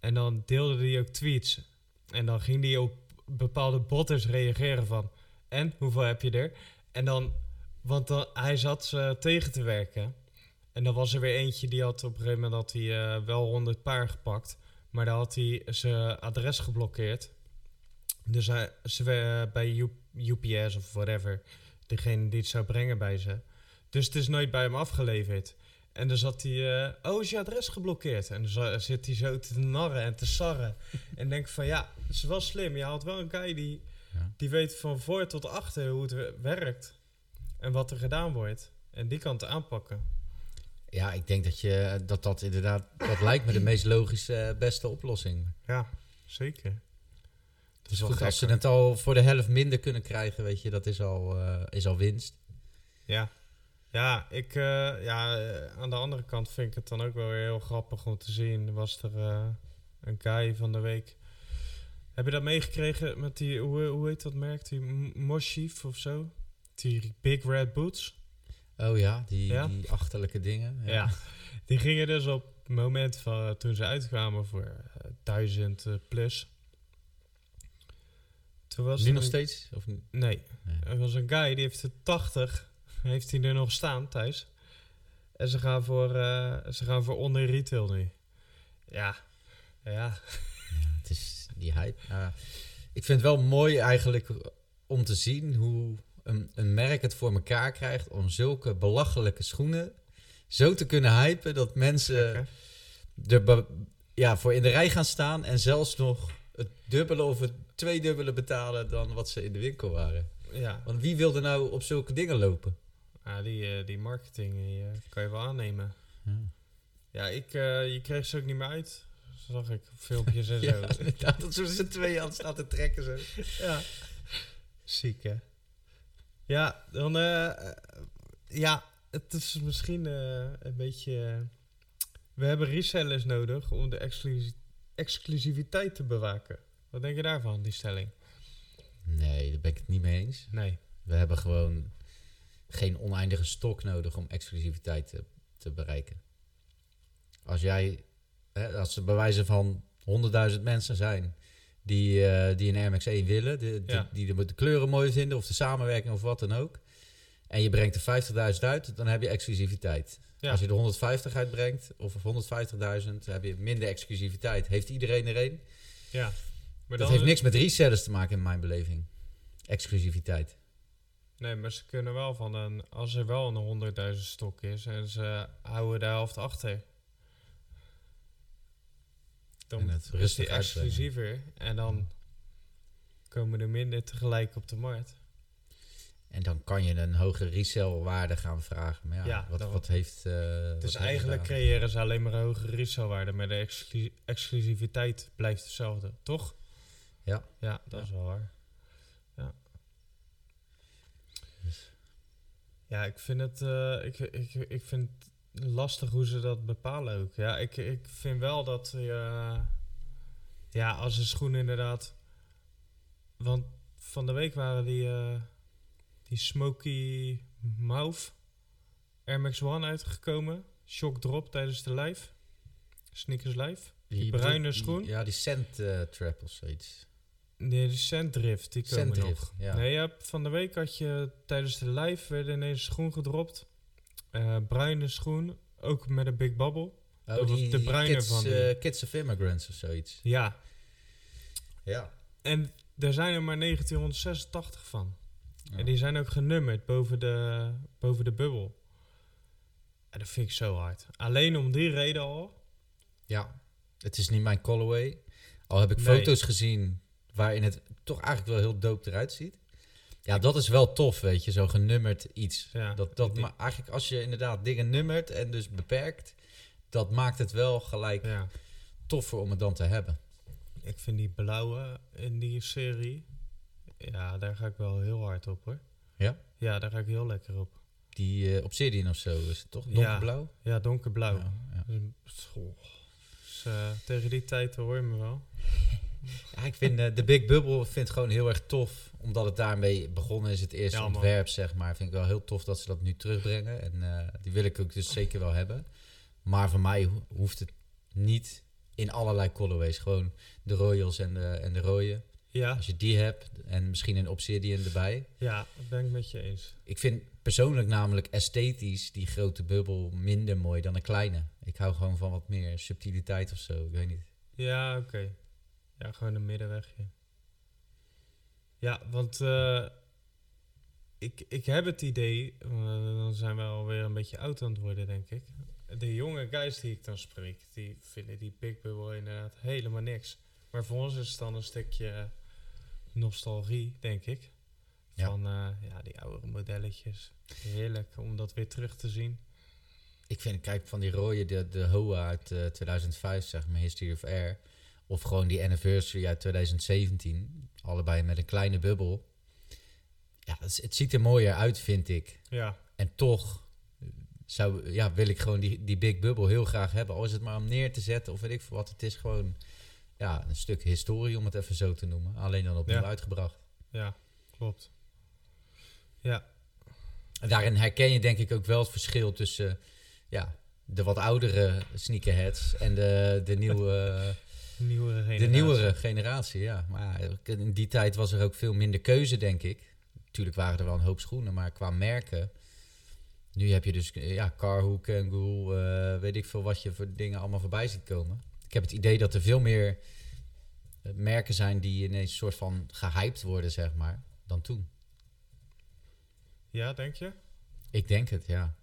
En dan deelde hij ook tweets. En dan ging hij op bepaalde botters reageren van... En, hoeveel heb je er? En dan... Want dan, hij zat ze tegen te werken. En dan was er weer eentje die had op een gegeven moment hij, eh, wel 100 paar gepakt. Maar dan had hij zijn adres geblokkeerd. Dus hij, ze, eh, bij UPS of whatever, degene die het zou brengen bij ze. Dus het is nooit bij hem afgeleverd. En dan zat hij, eh, oh, is je adres geblokkeerd? En dan zit hij zo te narren en te sarren. en denk van, ja, het is wel slim. Je haalt wel een guy die, Ja. die weet van voor tot achter hoe het we- werkt. En wat er gedaan wordt. En die kan het aanpakken. Ja, ik denk dat je, dat, dat inderdaad, dat lijkt me de meest logische, eh, beste oplossing. Ja, zeker. Is wel goed, als ze het al voor de helft minder kunnen krijgen, weet je, dat is al, eh, is al winst. Ja. Ja, ik, eh, ja, eh, aan de andere kant vind ik het dan ook wel weer heel grappig om te zien. Was er een guy van de week. Heb je dat meegekregen met die, hoe, hoe heet dat merk? Die M- Moshif of zo? Die Big Red Boots? Oh ja, die, Ja? die achterlijke dingen. Ja. Die gingen dus op het moment van toen ze uitkwamen voor eh, 1000 eh, plus. Toen was Nu nog steeds? Of? Nee, Nee. er was een guy die heeft er 80, heeft hij er nog staan thuis. En ze gaan voor, eh, ze gaan voor onder retail nu. Ja, ja, Ja, het is die hype. Ja. ik vind het wel mooi eigenlijk om te zien hoe een, een merk het voor elkaar krijgt om zulke belachelijke schoenen zo te kunnen hypen dat mensen er be- ja, voor in de rij gaan staan en zelfs nog het dubbele of het tweedubbele betalen dan wat ze in de winkel waren. ja. Want wie wilde nou op zulke dingen lopen? ja die, eh, die marketing die, eh, kan je wel aannemen. Ja, Ja, ik, eh, je kreeg ze ook niet meer uit. Zag ik filmpjes en zo. inderdaad, dat ze z'n tweeën aan het staan te trekken zo. Ja. Ziek, hè? Ja, dan... ja, het is misschien een beetje... we hebben resellers nodig om de exclusi- exclusiviteit te bewaken. Wat denk je daarvan, die stelling? Nee, daar ben ik het niet mee eens. Nee. We hebben gewoon geen oneindige stok nodig om exclusiviteit te, te bereiken. Als jij, hè, als er bij wijze van 100.000 mensen zijn die, eh, die een Air Max 1 willen, de, Ja. die de, de kleuren mooi vinden of de samenwerking of wat dan ook. En je brengt er 50.000 uit, dan heb je exclusiviteit. Ja. Als je er 150 uitbrengt, of 150.000, heb je minder exclusiviteit. Heeft iedereen er een? Ja. Maar Dat dan- heeft niks met resellers te maken in mijn beleving. Exclusiviteit. Nee, maar ze kunnen wel van een... Als er wel een 100.000 stok is en ze houden de helft achter... Dan is die exclusiever. En dan komen er minder tegelijk op de markt. En dan kan je een hogere resellwaarde gaan vragen. Maar ja, Ja, wat, wat heeft... wat Dus eigenlijk creëren ze alleen maar een hogere resalewaarde, maar de exclu- exclusiviteit blijft hetzelfde, toch? Ja. Ja, dat Ja. is wel waar. Ja. Dus- Ja, ik vind het, eh, ik, ik, ik vind het lastig hoe ze dat bepalen ook. Ja, ik, ik vind wel dat je, ja, als een schoen inderdaad, want van de week waren die, eh, die Smoky Mouth Air Max One uitgekomen. Shock drop tijdens de live. Sneakers live. Die bruine die- schoen? Ja, die Scent eh, Trap of zoiets. Nee, de Sandrift, die komen nog. ja. Nee, ja, van de week had je tijdens de live werd ineens een schoen gedropt. Eh, bruine schoen, ook met een big bubble. Oh, Dat was de bruine kids, van die. eh, kids of Immigrants of zoiets. Ja, Ja. en er zijn er maar 1986 van. Ja. En die zijn ook genummerd boven de, boven de bubbel. En dat vind ik zo hard. Alleen om die reden al. Ja, het is niet mijn colorway. Al heb ik Nee. foto's gezien waarin het toch eigenlijk wel heel dope eruit ziet. Ja, dat is wel tof, weet je, zo'n genummerd iets. Ja, dat, dat die- ma- eigenlijk als je inderdaad dingen nummert en dus beperkt, dat maakt het wel gelijk ja. toffer om het dan te hebben. Ik vind die blauwe in die serie. Ja, daar ga ik wel heel hard op hoor. Ja? Ja, daar ga ik heel lekker op. Die eh, Obsidian of zo is het toch? Ja. Donkerblauw? Ja, donkerblauw. Ja, ja. Dus. Dus, eh, tegen die tijd hoor je me wel. Ja, ik vind eh, de Big Bubble vind gewoon heel erg tof. Omdat het daarmee begonnen is, het eerste Ja, ontwerp, zeg maar. Vind ik wel heel tof dat ze dat nu terugbrengen. En die wil ik ook dus zeker wel hebben. Maar voor mij ho- hoeft het niet in allerlei colorways. Gewoon de Royals en de, en de rode. Ja, Als je die hebt en misschien een Obsidian erbij. ja, dat ben ik met je eens. Ik vind persoonlijk namelijk esthetisch die grote bubbel minder mooi dan een kleine. Ik hou gewoon van wat meer subtiliteit of zo. Ik weet niet. Ja, oké. Ja, gewoon een middenwegje. Ja, want eh, ik, ik heb het idee, dan zijn we alweer een beetje oud aan het worden, denk ik. De jonge guys die ik dan spreek, die vinden die Big Bubble inderdaad helemaal niks. Maar voor ons is het dan een stukje nostalgie, denk ik. Ja. Van eh, ja, die oude modelletjes. Heerlijk om dat weer terug te zien. Ik vind, kijk, van die rode, de, de HOA uit eh, 2005, zeg maar, History of Air. Of gewoon die Anniversary uit 2017. Allebei met een kleine bubbel. Ja, het ziet er mooier uit, vind ik. Ja, En toch zou, ja, wil ik gewoon die, die Big Bubble heel graag hebben. Al is het maar om neer te zetten of weet ik veel wat. Het is gewoon ja, een stuk historie, om het even zo te noemen. Alleen dan opnieuw Ja. uitgebracht. ja, klopt. Ja, En daarin herken je denk ik ook wel het verschil tussen ja, de wat oudere sneakerheads en de, de nieuwe... nieuwere De generatie. nieuwere generatie, ja. Maar in die tijd was er ook veel minder keuze, denk ik. Natuurlijk waren er wel een hoop schoenen, maar qua merken... Nu heb je dus ja, Carhu, Kangoo, eh, weet ik veel wat je voor dingen allemaal voorbij ziet komen. Ik heb het idee dat er veel meer merken zijn die ineens een soort van gehyped worden, zeg maar, dan toen. Ja, denk je? Ik denk het, ja.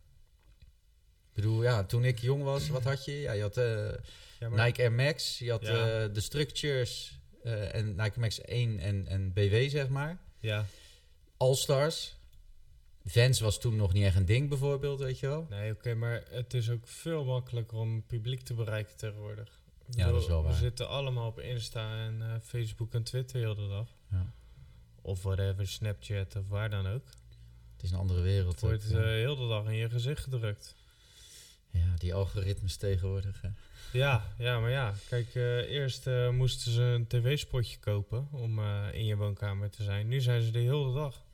Ik bedoel, ja, toen ik jong was, wat had je? Ja, je had Ja, maar- Nike Air Max, je had Ja. eh, de Structures eh, en Nike Max 1 en, en BW, zeg maar. Ja, All-Stars. Vans was toen nog niet echt een ding, bijvoorbeeld, weet je wel. nee, oké, maar het is ook veel makkelijker om publiek te bereiken tegenwoordig. Ja, dat is wel We waar. zitten allemaal op Insta en eh, Facebook en Twitter heel de dag. Ja. Of whatever, Snapchat of waar dan ook. Het is een andere wereld. Het wordt ja. eh, heel de dag in je gezicht gedrukt. ja, die algoritmes tegenwoordig. Hè. Ja, ja, maar ja. Kijk, eh, eerst moesten ze een tv-spotje kopen om in je woonkamer te zijn. Nu zijn ze de dag.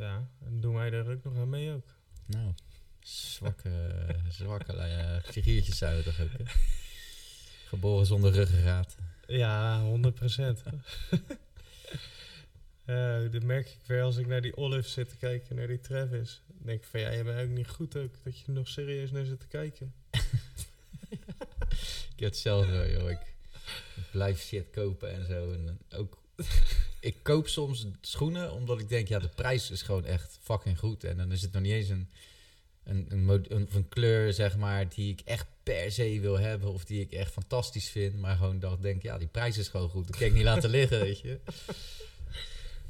Ja, en doen wij er ook nog aan mee ook. Nou, zwakke, zwakke eh, figuurtjes zijn we toch ook, hè? Geboren zonder ruggengraat. Ja, 100 procent. dat merk ik weer als ik naar die Olive zit te kijken, naar die Travis. Dan denk ik van, ja, je bent ook niet goed ook, dat je er nog serieus naar zit te kijken. Ik heb het zelf wel, joh. Ik, ik blijf shit kopen en zo. En ook, ik koop soms schoenen omdat ik denk, ja, de prijs is gewoon echt fucking goed. En dan is het nog niet eens een, een, een, mod- een, of een kleur, zeg maar, die ik echt per se wil hebben. Of die ik echt fantastisch vind. Maar gewoon ik denk, ja, die prijs is gewoon goed. Dat kan ik niet laten liggen, weet je.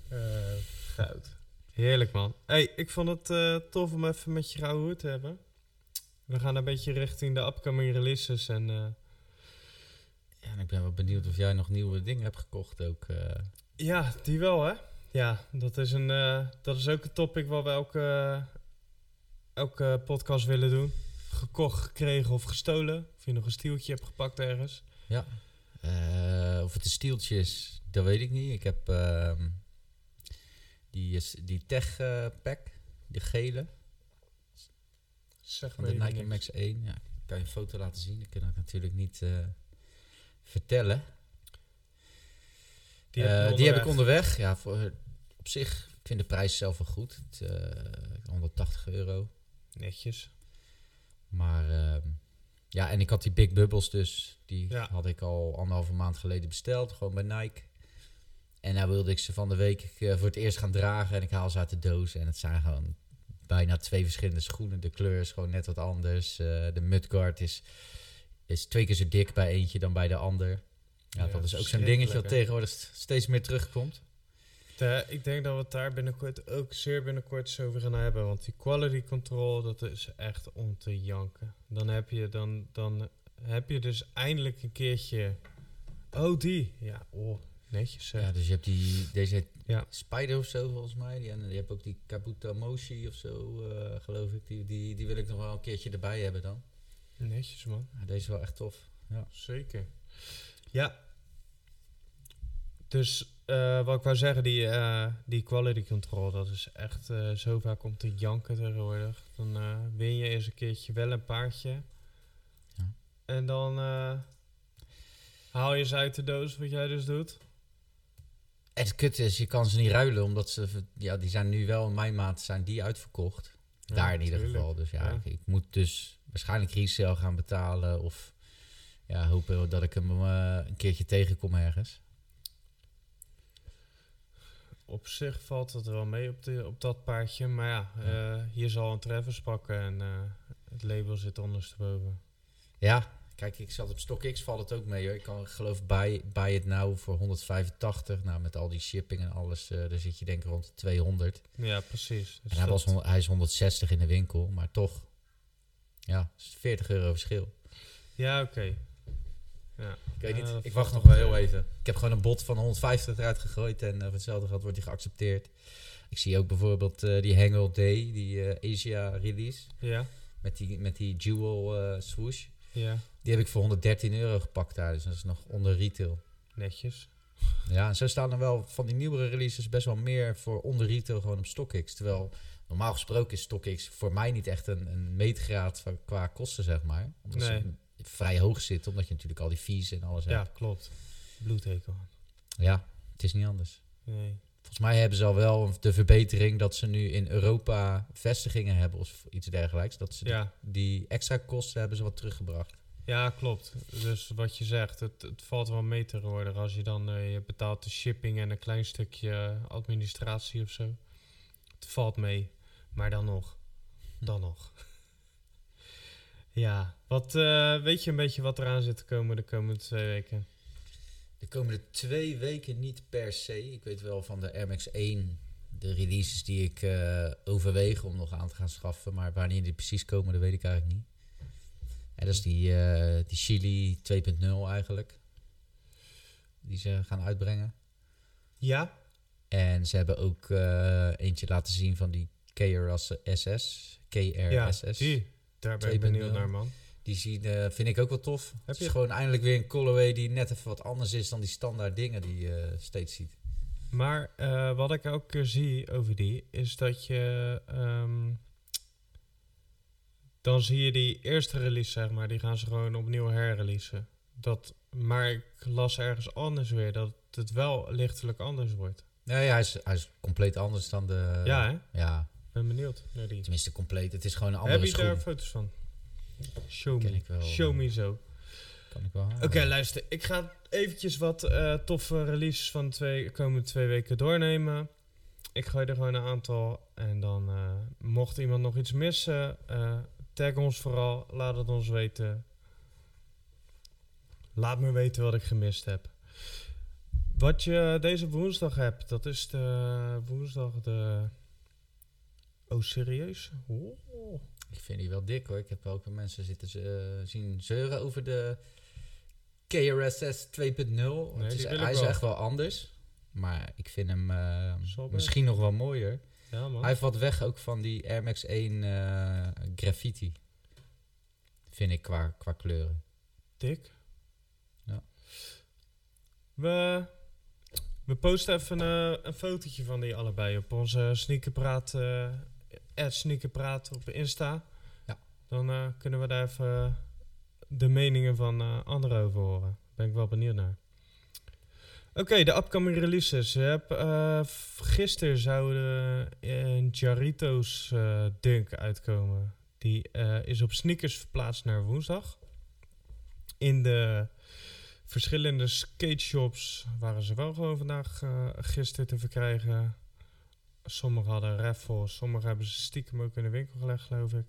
Eh, goud. Heerlijk, man. hey, ik vond het eh, tof om even met je hoed te hebben. We gaan een beetje richting de upcoming releases en... eh, Ja, en ik ben wel benieuwd of jij nog nieuwe dingen hebt gekocht ook. Ja, die wel, hè? Ja, dat is, een, dat is ook een topic wat we elke, elke podcast willen doen. Gekocht, gekregen of gestolen. Of je nog een stieltje hebt gepakt ergens. Eh, of het een stieltje is, dat weet ik niet. Ik heb ehm, die, is, die Tech eh, Pack, de gele, Zeg van de Nike. Max 1. Ja, ik kan je een foto laten zien. Dat kan ik natuurlijk niet eh, vertellen. Die, heb die heb ik onderweg. Ja, voor, op zich, ik vind de prijs zelf wel goed. Het, eh, 180 euro. Netjes. Maar ehm, ja, en ik had die Big Bubbles dus. Die Ja. had ik al anderhalve maand geleden besteld. Gewoon bij Nike. En nou wilde ik ze van de week eh, voor het eerst gaan dragen. En ik haal ze uit de doos. En het zijn gewoon bijna twee verschillende schoenen. De kleur is gewoon net wat anders. Eh, de mudguard is, is twee keer zo dik bij eentje dan bij de ander. Ja, Ja, dat is ook zo'n dingetje dat hè? tegenwoordig st- steeds meer terugkomt. De- ik denk dat we het daar binnenkort ook zeer binnenkort eens over gaan hebben. Want die quality control, dat is echt om te janken. Dan heb je, dan, dan heb je dus eindelijk een keertje... Oh, die. Ja, oh, netjes. Ja, dus je hebt die, deze Ja. Spider of zo volgens mij. Die, en je hebt ook die Kabuto Moshi of zo, eh, geloof ik. Die, die, die wil ik nog wel een keertje erbij hebben dan. Netjes, man. Ja, deze is wel echt tof. Zeker. Ja. Dus eh, wat ik wou zeggen, die, eh, die quality control, dat is echt eh, zo vaak om te janken tegenwoordig. Dan win je eens een keertje wel een paardje. Ja. En dan haal je ze uit de doos, wat jij dus doet. Het kut is, je kan ze niet ruilen, omdat ze, ja, die zijn nu wel in mijn maand zijn die uitverkocht. Ja, Daar in ieder geval. Dus ja, Ja. Ik, ik moet dus waarschijnlijk resale gaan betalen. Of ja, hopen dat ik hem een keertje tegenkom ergens. Op zich valt het wel mee op, de, op dat paardje. Maar ja, eh, hier zal een Travis pakken en eh, het label zit ondersteboven. Ja, kijk, ik zat op StockX, valt het ook mee hoor. Ik kan geloof buy, buy it now voor 185. Nou, met al die shipping en alles, eh daar zit je denk ik rond de 200. Ja, precies. Dus En hij, was, hon- hij is 160 in de winkel, maar toch. Ja, is 40 euro verschil. Ja, oké. Ja. Ik weet niet, ik wacht nog wel heel even. Ik heb gewoon een bod van 150 eruit gegooid en uh, voor hetzelfde geld wordt die geaccepteerd. Ik zie ook bijvoorbeeld eh, die Hangul Day, die eh, Asia release, Ja, met die, met die jewel eh, swoosh. ja. Die heb ik voor 113 euro gepakt daar, dus dat is nog onder retail. Netjes. Ja, en zo staan er wel van die nieuwere releases best wel meer voor onder retail gewoon op StockX. Terwijl normaal gesproken is StockX voor mij niet echt een, een meetgraad van, qua kosten, zeg maar. Omdat Nee. ze vrij hoog zitten, omdat je natuurlijk al die fees en alles Ja, hebt. klopt. Bloedhekel. Ja, het is niet anders. Nee. Volgens mij hebben ze al wel de verbetering dat ze nu in Europa vestigingen hebben of iets dergelijks. Dat ze Ja. die extra kosten hebben ze wat teruggebracht. ja, klopt. Dus wat je zegt, het, het valt wel mee tegenwoordig. Als je dan eh, je betaalt de shipping en een klein stukje administratie of zo. Het valt mee. Maar dan nog. Dan nog. Ja, wat, eh, weet je een beetje wat eraan zit te komen de komende twee weken? De komende twee weken niet per se. Ik weet wel van de Air Max 1 de releases die ik eh, overweeg om nog aan te gaan schaffen. Maar wanneer die precies komen, dat weet ik eigenlijk niet. En dat is die, eh, die Chili 2.0 eigenlijk. Die ze gaan uitbrengen. Ja? En ze hebben ook eentje laten zien van die KRSS. Ja, KRSS. die. Daar ben ik benieuwd 2.0. naar, man. Die zien, eh, vind ik ook wel tof. het is je- gewoon eindelijk weer een colorway die net even wat anders is dan die standaard dingen die je steeds ziet. Maar eh, wat ik keer zie over die, is dat je... ehm, dan zie je die eerste release, zeg maar, die gaan ze gewoon opnieuw herreleasen. Dat, maar ik las ergens anders weer dat het wel lichtelijk anders wordt. Nee, hij is, hij is compleet anders dan de... ja, hè? Ja, Ben benieuwd naar die. tenminste compleet. Het is gewoon een Heb andere je daar foto's van? Show me. wel. Show me zo. Kan ik wel. Oké, luister. Ik ga eventjes wat eh, toffe releases van de twee, komende twee weken doornemen. Ik gooi er gewoon een aantal. En dan, eh, mocht iemand nog iets missen, eh, tag ons vooral. Laat het ons weten. Laat me weten wat ik gemist heb. Wat je deze woensdag hebt, dat is de woensdag de... Oh, serieus? Oh. Ik vind die wel dik hoor. Ik heb ook mensen zitten ze- zien zeuren over de KRSS 2.0. Het is, die wil ik hij is echt wel anders. Maar ik vind hem eh, best. misschien nog wel mooier. Ja, man. Hij wat weg ook van die Air Max 1 eh, graffiti. Vind ik qua, qua kleuren. Dik. Ja. We, we posten even een, een fotootje van die allebei op onze sneakerpraat, eh sneakerpraat op Insta. Ja. Dan eh, kunnen we daar even de meningen van eh, anderen over horen. Ben ik wel benieuwd naar. Oké, de upcoming releases. Je hebt, eh, gisteren zou de een Jarritos eh, Dunk uitkomen. Die eh, is op sneakers verplaatst naar woensdag. In de verschillende skate shops waren ze wel gewoon vandaag eh, gisteren te verkrijgen. Sommigen hadden raffles, sommige hebben ze stiekem ook in de winkel gelegd, geloof ik.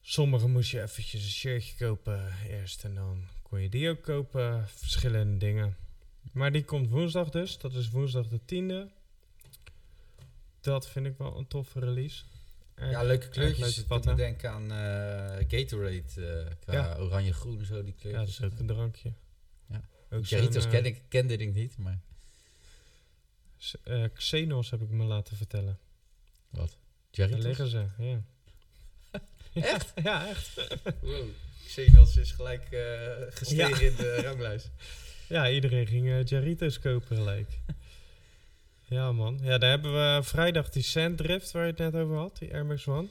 Sommige moest je eventjes een shirtje kopen eerst en dan kon je die ook kopen. Verschillende dingen. Maar die komt woensdag dus. Dat is woensdag de 10e. Dat vind ik wel een toffe release. Erg- ja, leuke kleurtjes. Ik moet denken aan eh, Gatorade. eh, qua Ja. oranje-groen zo, die Ja, dat kleurtjes. is ook een drankje. Ja. Ook zo'n, ken eh, ik, kende ik niet, maar... eh, Xenos heb ik me laten vertellen. Wat? Daar Jarritos? liggen ze, ja. Echt? Ja, echt. Wow. Xenos is gelijk eh, gestegen Ja. in de ranglijst. Ja, iedereen ging eh Jarritos kopen gelijk. ja, man. Ja, daar hebben we vrijdag die Sanddrift waar je het net over had, die Air Max One.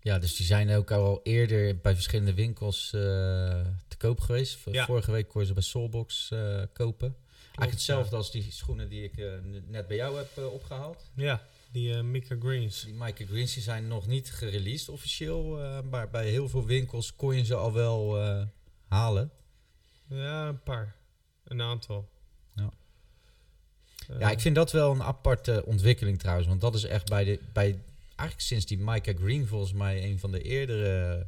Ja, dus die zijn ook al eerder bij verschillende winkels te koop geweest. Ja. Vorige week kon je ze bij Soulbox kopen. Eigenlijk hetzelfde als die schoenen die ik eh, net bij jou heb eh, opgehaald. Ja, die eh Mika Greens. Die Michael Greens die zijn nog niet gereleased officieel. maar bij heel veel winkels kon je ze al wel halen. Ja, een paar. Een aantal. Ja. Ja, ik vind dat wel een aparte ontwikkeling trouwens. Want dat is echt bij de. Bij, eigenlijk sinds die Micah Green volgens mij een van de eerdere.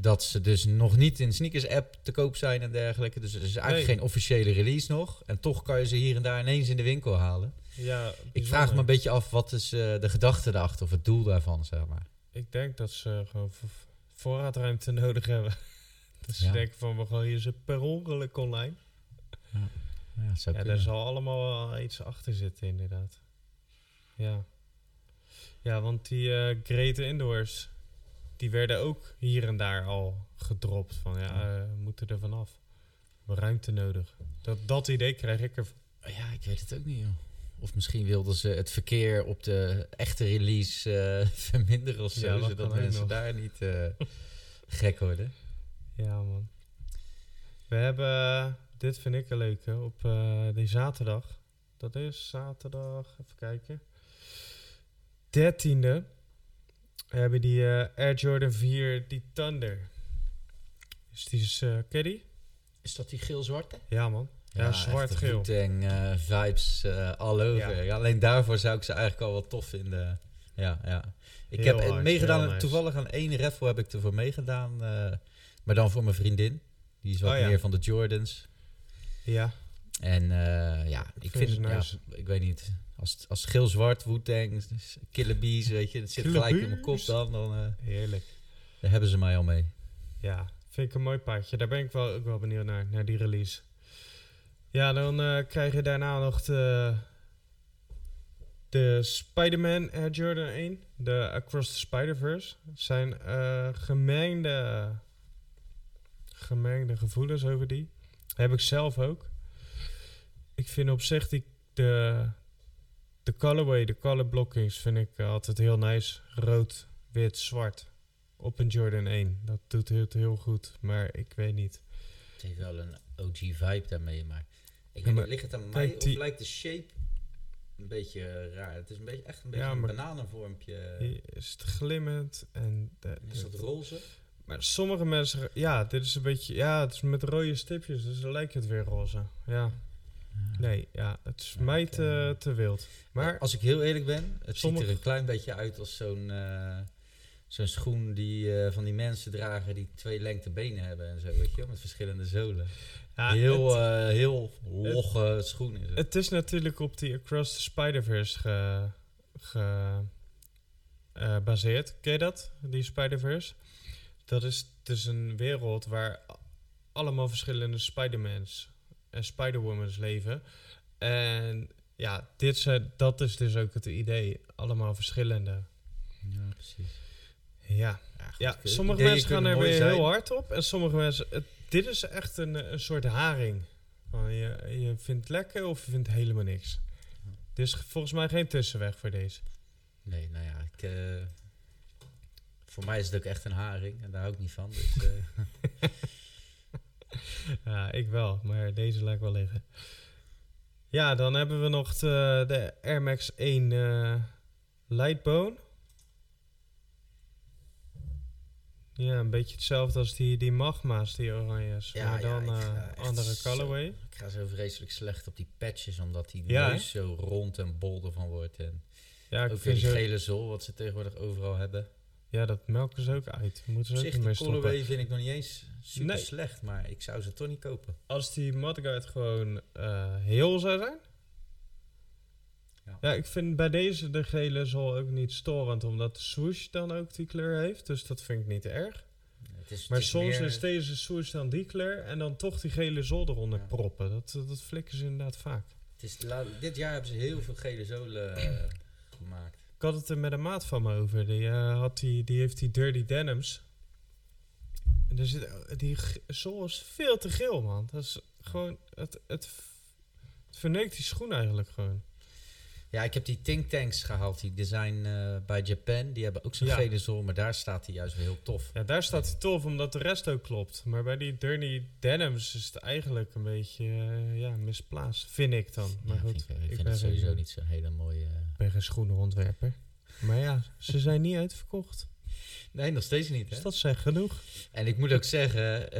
Dat ze dus nog niet in sneakers app te koop zijn en dergelijke. Dus er is eigenlijk Nee. geen officiële release nog. En toch kan je ze hier en daar ineens in de winkel halen. ja, Ik vraag me een beetje af wat is eh, de gedachte erachter of het doel daarvan, zeg maar. Ik denk dat ze gewoon vo- voorraadruimte nodig hebben. dat ze Ja. denken van, we gooien ze per ongeluk online. Ja, zou Ja, daar zal allemaal wel iets achter zitten, inderdaad. Ja. Ja, want die eh Great Indoors, die werden ook hier en daar al gedropt. Van ja, eh, we moeten er vanaf. We hebben ruimte nodig. Dat, dat idee krijg ik er. Ja, ik weet het ook niet, joh. Of misschien wilden ze het verkeer op de echte release eh, verminderen of zo. Ja, dat zodat mensen nog. daar niet eh, gek worden. Ja, man. We hebben, dit vind ik een leuke, op die zaterdag. Dat is zaterdag, even kijken. 13e hebben die eh, Air Jordan 4, die Thunder. Dus die is, eh ken die? Is dat die geel-zwarte? Ja, man. Ja, zwart-geel. Wu-Tang eh, vibes eh all over. Ja. Ja, alleen daarvoor zou ik ze eigenlijk al wel tof vinden. Ja, ja. Ik Heel heb hard, meegedaan, heel nice. toevallig aan één raffle heb ik ervoor meegedaan. eh, maar dan voor mijn vriendin. Die is wat Oh, ja. meer van de Jordans. Ja, En eh, ja, ik vind ja, nice. ik weet niet, als, het- als het geel-zwart, Wu-Tang, Killer Bees, weet je, dat zit gelijk in mijn kop dan, dan eh, heerlijk. daar hebben ze mij al mee. Ja, vind ik een mooi paardje. Daar ben ik wel, ook wel benieuwd naar, naar die release. Ja, dan eh, krijg je daarna nog de, de Spider-Man Air Jordan 1. De Across the Spider-Verse. Het zijn gemengde, gemengde gevoelens over die. Heb ik zelf ook. Ik vind op zich die de, de colorway, de color blockings vind ik eh, altijd heel nice. Rood, wit, zwart. Op een Jordan 1. Dat doet het heel goed. Maar ik weet niet. Het heeft wel een OG-vibe daarmee, maar... Ik weet niet, ligt het aan mij die- of lijkt de shape een beetje raar? Het is een beetje, echt een beetje Ja, een bananenvormpje. Is het glimmend. En de, Is dat roze? maar sommige mensen... Ja, dit is een beetje... Ja, het is met rode stipjes. Dus dan lijkt het weer roze. Ja. Nee, ja. Het is Ja, mij te, te wild. Maar Als ik heel eerlijk ben, het Sommige- ziet er een klein beetje uit als zo'n eh, zo'n schoen die eh, van die mensen dragen die twee lengte benen hebben en zo, weet je met verschillende zolen. ja, heel, het, eh, heel logge schoen is het. het is natuurlijk op die Across the Spider-Verse ge, ge, gebaseerd. Ken je dat? Die Spider-Verse? Dat is dus een wereld waar allemaal verschillende Spider-Mans Spider-Womans leven. En ja, dit zijn, dat is dus ook het idee. Allemaal verschillende. ja, precies. Ja, Ja, goed, ja de sommige mensen gaan er weer zijn. heel hard op. En sommige mensen... het- dit is echt een, een soort haring. Van je, je vindt het lekker of je vindt helemaal niks. Er is volgens mij geen tussenweg voor deze. Nee, nou ja, ik, eh, voor mij is het ook echt een haring en daar hou ik niet van. Dus, eh, Ja, ik wel, maar deze laat ik wel liggen. Ja, dan hebben we nog de, de Air Max 1 eh Lightbone. Ja, een beetje hetzelfde als die, die Magma's, die oranjes. Ja, maar ja, dan ik eh, andere zo- colorway. ik ga zo vreselijk slecht op die patches, omdat die Ja, neus zo rond en bol ervan wordt. En Ja, ik ook weer vind die gele zool, wat ze tegenwoordig overal hebben. Ja, dat melken ze ook uit. Moeten ze ook zich, die stoppen. colorway vind ik nog niet eens super Nee. slecht, maar ik zou ze toch niet kopen. Als die mudguard gewoon eh, heel zou zijn. Ja. Ja. ik vind bij deze de gele zool ook niet storend, omdat de swoosh dan ook die kleur heeft. Dus dat vind ik niet erg. Is, Maar is soms meer- is deze swoosh dan die kleur en dan toch die gele zool eronder Ja. proppen. Dat, dat flikken ze inderdaad vaak. het is, dit jaar hebben ze heel veel gele zolen eh, gemaakt. Ik had het er met een maat van me over. Die, eh, had die, die heeft die dirty denims. En er zit, die g- zool is veel te geel, man. Dat is gewoon... Het, het, het verneukt die schoen eigenlijk gewoon. Ja, ik heb die Think Tanks gehaald, die design eh, bij Japan. Die hebben ook zo'n Ja. gele maar daar staat hij juist heel tof. Ja, daar staat hij tof, omdat de rest ook klopt. Maar bij die dirty denims is het eigenlijk een beetje eh, ja, misplaatst. Vind ik dan. Maar Ja, goed, vind ik, ik ik vind ben het sowieso niet zo'n hele mooie... eh, ik ben geen schoenenontwerper. Maar ja, ze zijn niet uitverkocht. Nee, nog steeds niet, hè? Dus dat zegt genoeg. En ik moet ook zeggen,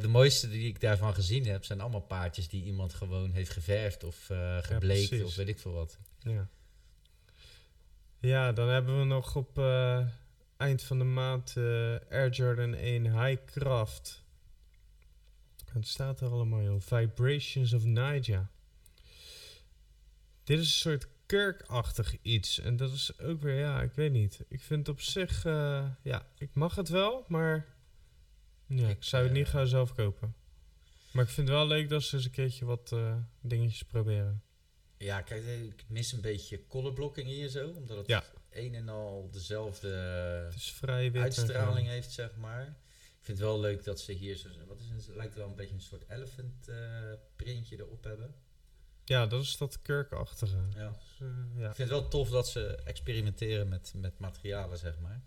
de mooiste die ik daarvan gezien heb, zijn allemaal paardjes die iemand gewoon heeft geverfd of eh gebleekt of weet ik veel wat. Ja. Ja, dan hebben we nog op eh, eind van de maand eh, Air Jordan 1 High Craft. Het staat er allemaal, joh. Vibrations of Niger. Dit is een soort kurkachtig iets. En dat is ook weer, ja, ik weet niet. Ik vind het op zich, eh, ja, ik mag het wel, maar ja, ik zou het niet gaan zelf kopen. Maar ik vind het wel leuk dat ze eens een keertje wat dingetjes proberen. Ja, kijk, ik mis een beetje colorblocking hier zo, omdat het Ja. een en al dezelfde Het is vrij wit. uitstraling heeft, zeg maar. Ik vind het wel leuk dat ze hier zo, wat is het, lijkt wel een beetje een soort elephant eh, printje erop hebben. Ja, dat is dat kurkachtige. Ja. Dus, eh, ja. Ik vind het wel tof dat ze experimenteren met, met materialen, zeg maar.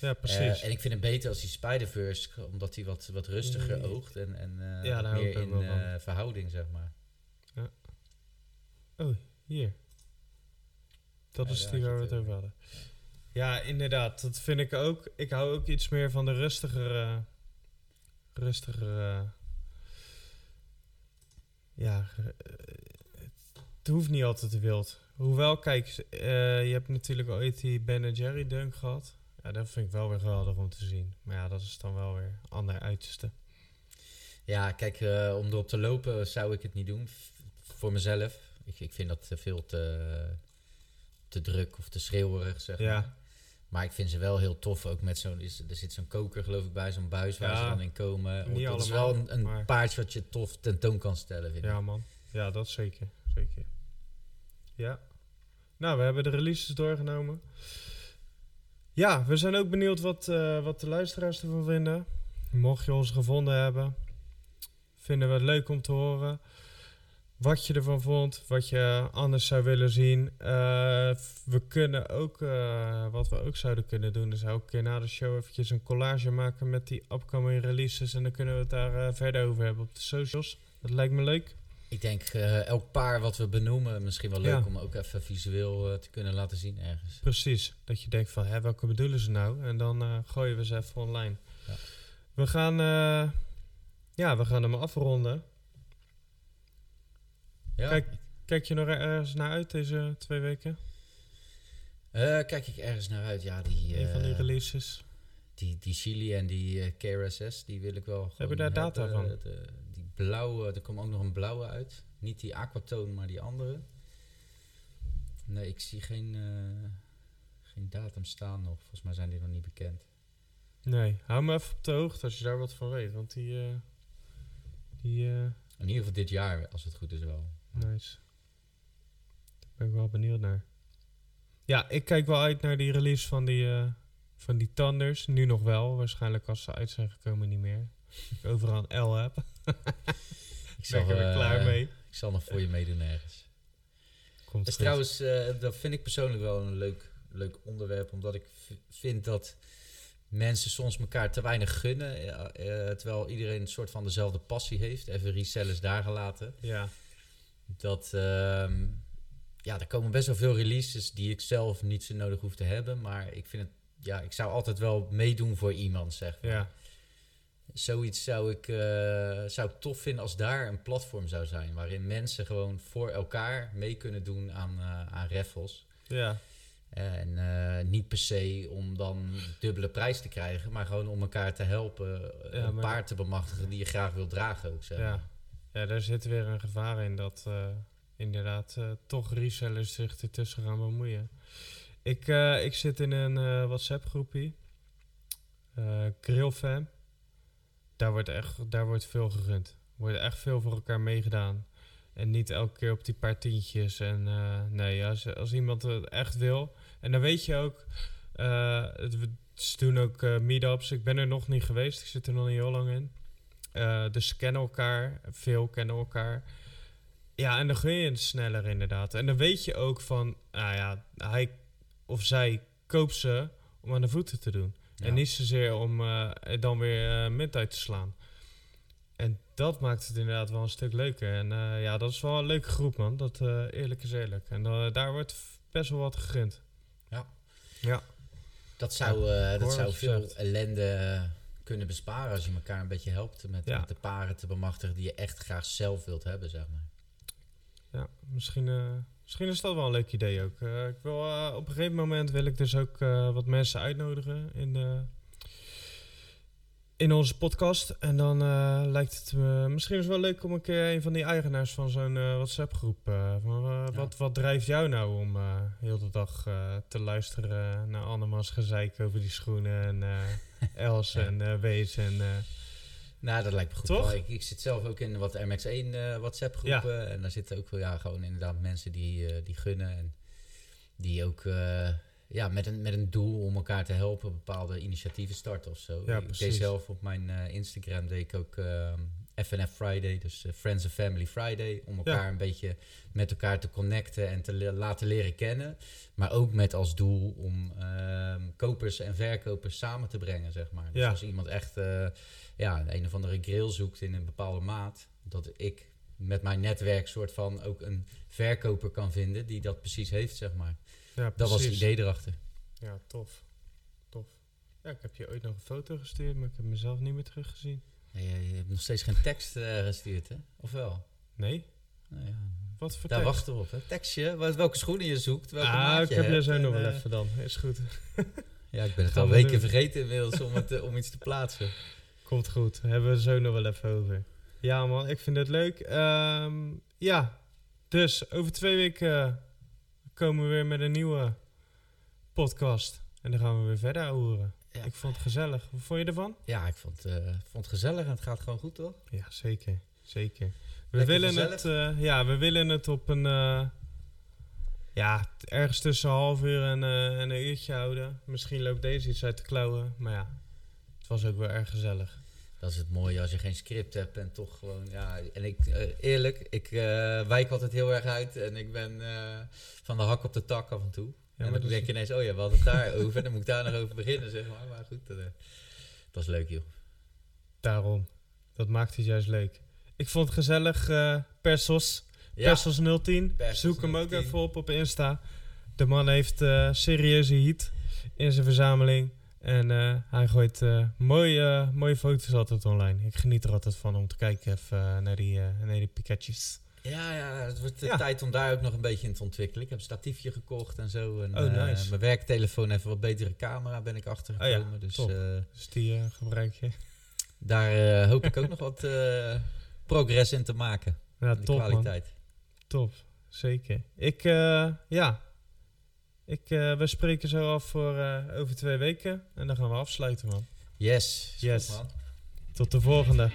ja, precies. Eh, en ik vind het beter als die Spider-Verse, omdat die wat, wat rustiger Nee. oogt en, en Ja, meer in verhouding, zeg maar. Oh, hier. Dat Ja, is die waar we het over hadden. Ja, inderdaad. Dat vind ik ook. Ik hou ook iets meer van de rustigere... Rustigere... ja, het hoeft niet altijd te wild. Hoewel, kijk, eh, je hebt natuurlijk ooit die Ben Jerry dunk gehad. Ja, dat vind ik wel weer geweldig om te zien. Maar ja, dat is dan wel weer ander uiterste. Ja, kijk, eh, om erop te lopen zou ik het niet doen. voor mezelf. Ik, ik vind dat veel te, te druk of te schreeuwerig, zeg Ja. maar. Maar ik vind ze wel heel tof, ook met zo'n... is- Er zit zo'n koker, geloof ik, bij, zo'n buis waar Ja, ze dan in komen. niet dat is allemaal, wel een, een maar- paardje wat je tof tentoon kan stellen, vind ik. Ja, man. Ja, dat zeker. Zeker. Ja. Nou, we hebben de releases doorgenomen. Ja, we zijn ook benieuwd wat, eh, wat de luisteraars ervan vinden. Mocht je ons gevonden hebben, vinden we het leuk om te horen. Wat je ervan vond, wat je anders zou willen zien. Eh, we kunnen ook, eh, wat we ook zouden kunnen doen, is elke keer na de show eventjes een collage maken met die upcoming releases. En dan kunnen we het daar eh, verder over hebben op de socials. Dat lijkt me leuk. Ik denk elk paar wat we benoemen, misschien wel leuk Ja. om ook even visueel te kunnen laten zien ergens. Precies. Dat je denkt van, hè, welke bedoelen ze nou? En dan gooien we ze even online. Ja. We gaan, ja, we gaan hem afronden. Ja. Kijk. Kijk je nog ergens naar uit deze twee weken? Eh, kijk ik ergens naar uit. Ja, die, Een van die eh, releases. die, die Chili en die eh, KRSS, die wil ik wel Hebben daar data van? De- die blauwe, er komt ook nog een blauwe uit. Niet die aquatoon, maar die andere. Nee, ik zie geen, geen datum staan nog. Volgens mij zijn die nog niet bekend. Nee, hou me even op de hoogte als je daar wat van weet. Want die, die, In ieder geval dit jaar, als het goed is wel. nice. Daar ben ik wel benieuwd naar. Ja, ik kijk wel uit naar die release van die, eh, van die Thunders. Nu nog wel. Waarschijnlijk als ze uit zijn gekomen niet meer. Ik overal een L heb. Ik Ben ik er weer eh, klaar mee. Ik zal nog voor je meedoen ergens. Komt trouwens, eh, dat vind ik persoonlijk wel een leuk, leuk onderwerp. Omdat ik vind dat mensen soms elkaar te weinig gunnen. ja, eh, terwijl iedereen een soort van dezelfde passie heeft. Even resellers daar gelaten. Ja, Dat, ehm, ja, er komen best wel veel releases die ik zelf niet zo nodig hoef te hebben. Maar ik vind het, ja, ik zou altijd wel meedoen voor iemand, zeg maar. ja, Zoiets zou ik, eh, zou ik tof vinden als daar een platform zou zijn. Waarin mensen gewoon voor elkaar mee kunnen doen aan, eh, aan raffles. ja, En eh, niet per se om dan dubbele prijs te krijgen, maar gewoon om elkaar te helpen. eh, Ja, een maar- paard te bemachtigen die je graag wil dragen ook. Zeg. ja. Ja, daar zit weer een gevaar in dat eh, inderdaad toch resellers zich ertussen gaan bemoeien. Ik, ik zit in een WhatsApp groepie. eh Grillfam. Daar wordt echt daar wordt veel gegund. Er wordt echt veel voor elkaar meegedaan. En niet elke keer op die paar tientjes. En nee, als, als iemand het echt wil. En dan weet je ook. eh, het, we- ze doen ook eh meetups. Ik ben er nog niet geweest. Ik zit er nog niet heel lang in. Eh, dus ze kennen elkaar. Veel kennen elkaar. Ja, en dan gun je het sneller inderdaad. En dan weet je ook van, nou ja, hij of zij koopt ze om aan de voeten te doen. Ja. En niet zozeer om eh, dan weer uh, mint uit te slaan. En dat maakt het inderdaad wel een stuk leuker. En eh, ja, dat is wel een leuke groep, man. Dat eh, eerlijk is eerlijk. En eh, daar wordt best wel wat gegund. Ja. Ja. Dat zou, eh, dat zou veel ellende kunnen besparen als je elkaar een beetje helpt met, Ja. met de paren te bemachtigen die je echt graag zelf wilt hebben, zeg maar. Ja, misschien, eh, misschien is dat wel een leuk idee ook. Eh, ik wil, op een gegeven moment wil ik dus ook wat mensen uitnodigen in, de, in onze podcast. En dan eh, lijkt het me misschien is wel leuk om een keer een van die eigenaars van zo'n eh, WhatsApp-groep. eh, van, Ja. wat, wat drijft jou nou om heel de dag te luisteren naar Annemans gezeik over die schoenen en Els Ja. en Wees en... Nou, dat lijkt me goed. Toch? Ik, ik zit zelf ook in wat MX1 eh, WhatsApp groepen. En daar zitten ook wel ja, gewoon inderdaad mensen die, die gunnen. En die ook ja, met, een, met een doel om elkaar te helpen bepaalde initiatieven starten of zo. Ja, ik deed zelf op mijn eh, Instagram deed ik ook FNF Friday, dus eh, Friends and Family Friday. Om elkaar een beetje met elkaar te connecten en te le- laten leren kennen. Maar ook met als doel om ehm, kopers en verkopers samen te brengen, zeg maar. Dus Ja. als iemand echt eh, ja, een of andere grill zoekt in een bepaalde maat, dat ik met mijn netwerk soort van ook een verkoper kan vinden die dat precies heeft, zeg maar. Ja, Dat was het idee erachter. Ja, tof. Tof. Ja, ik heb je ooit nog een foto gestuurd, maar ik heb mezelf niet meer teruggezien. Ja, je, hebt nog steeds geen tekst eh, gestuurd, hè? Of wel? Nee? Nou ja, Wat voor daar tekst? wachten we op, hè? Tekstje, wat- welke schoenen je zoekt, welke ah, ik heb hebt zo nog wel eh, even dan. Is goed. Ja, ik ben het al we weken doen. vergeten inmiddels om, het, eh, om iets te plaatsen. Komt goed. Hebben we zo nog wel even over. Ja man, ik vind het leuk. Ehm, ja, dus over twee weken komen we weer met een nieuwe podcast. En dan gaan we weer verder horen. Ja. Ik vond het gezellig. Wat vond je ervan? Ja, ik vond, eh, vond het gezellig en het gaat gewoon goed, toch? Ja, zeker. Zeker. We Lekker willen, gezellig. het, eh, ja, we willen het op een... eh, ja, ergens tussen een half uur en, en een uurtje houden. Misschien loopt deze iets uit de klauwen. Maar ja, het was ook wel erg gezellig. Dat is het mooie als je geen script hebt en toch gewoon, ja. En ik, eh, eerlijk, ik eh, wijk altijd heel erg uit en ik ben eh, van de hak op de tak af en toe. Ja, en dan denk je ineens, oh ja, we hadden het daar over en dan moet ik daar nog over beginnen, zeg maar. Maar goed, dat, dat is leuk, joh. Daarom. Dat maakt het juist leuk. Ik vond het gezellig. Persos. Ja, Persos 010. Persos Zoek hem ook 010. even op op Insta. De man heeft serieuze heat in zijn verzameling. En eh, hij gooit eh, mooie, mooie foto's altijd online. Ik geniet er altijd van om te kijken even, eh, naar die, naar die Pikachu's. ja, ja, het wordt de Ja. tijd om daar ook nog een beetje in te ontwikkelen. Ik heb een statiefje gekocht en zo. En, Oh, nice. mijn werktelefoon heeft een wat betere camera, ben ik Oh achtergekomen. ja, dus Dus die gebruik je. daar hoop ik ook nog wat progress in te maken. Ja, top man. kwaliteit. Top. Zeker. Ik, ja. Ik, eh, we spreken zo af voor eh, over twee weken. En dan gaan we afsluiten, man. Yes. Yes. Tot de volgende.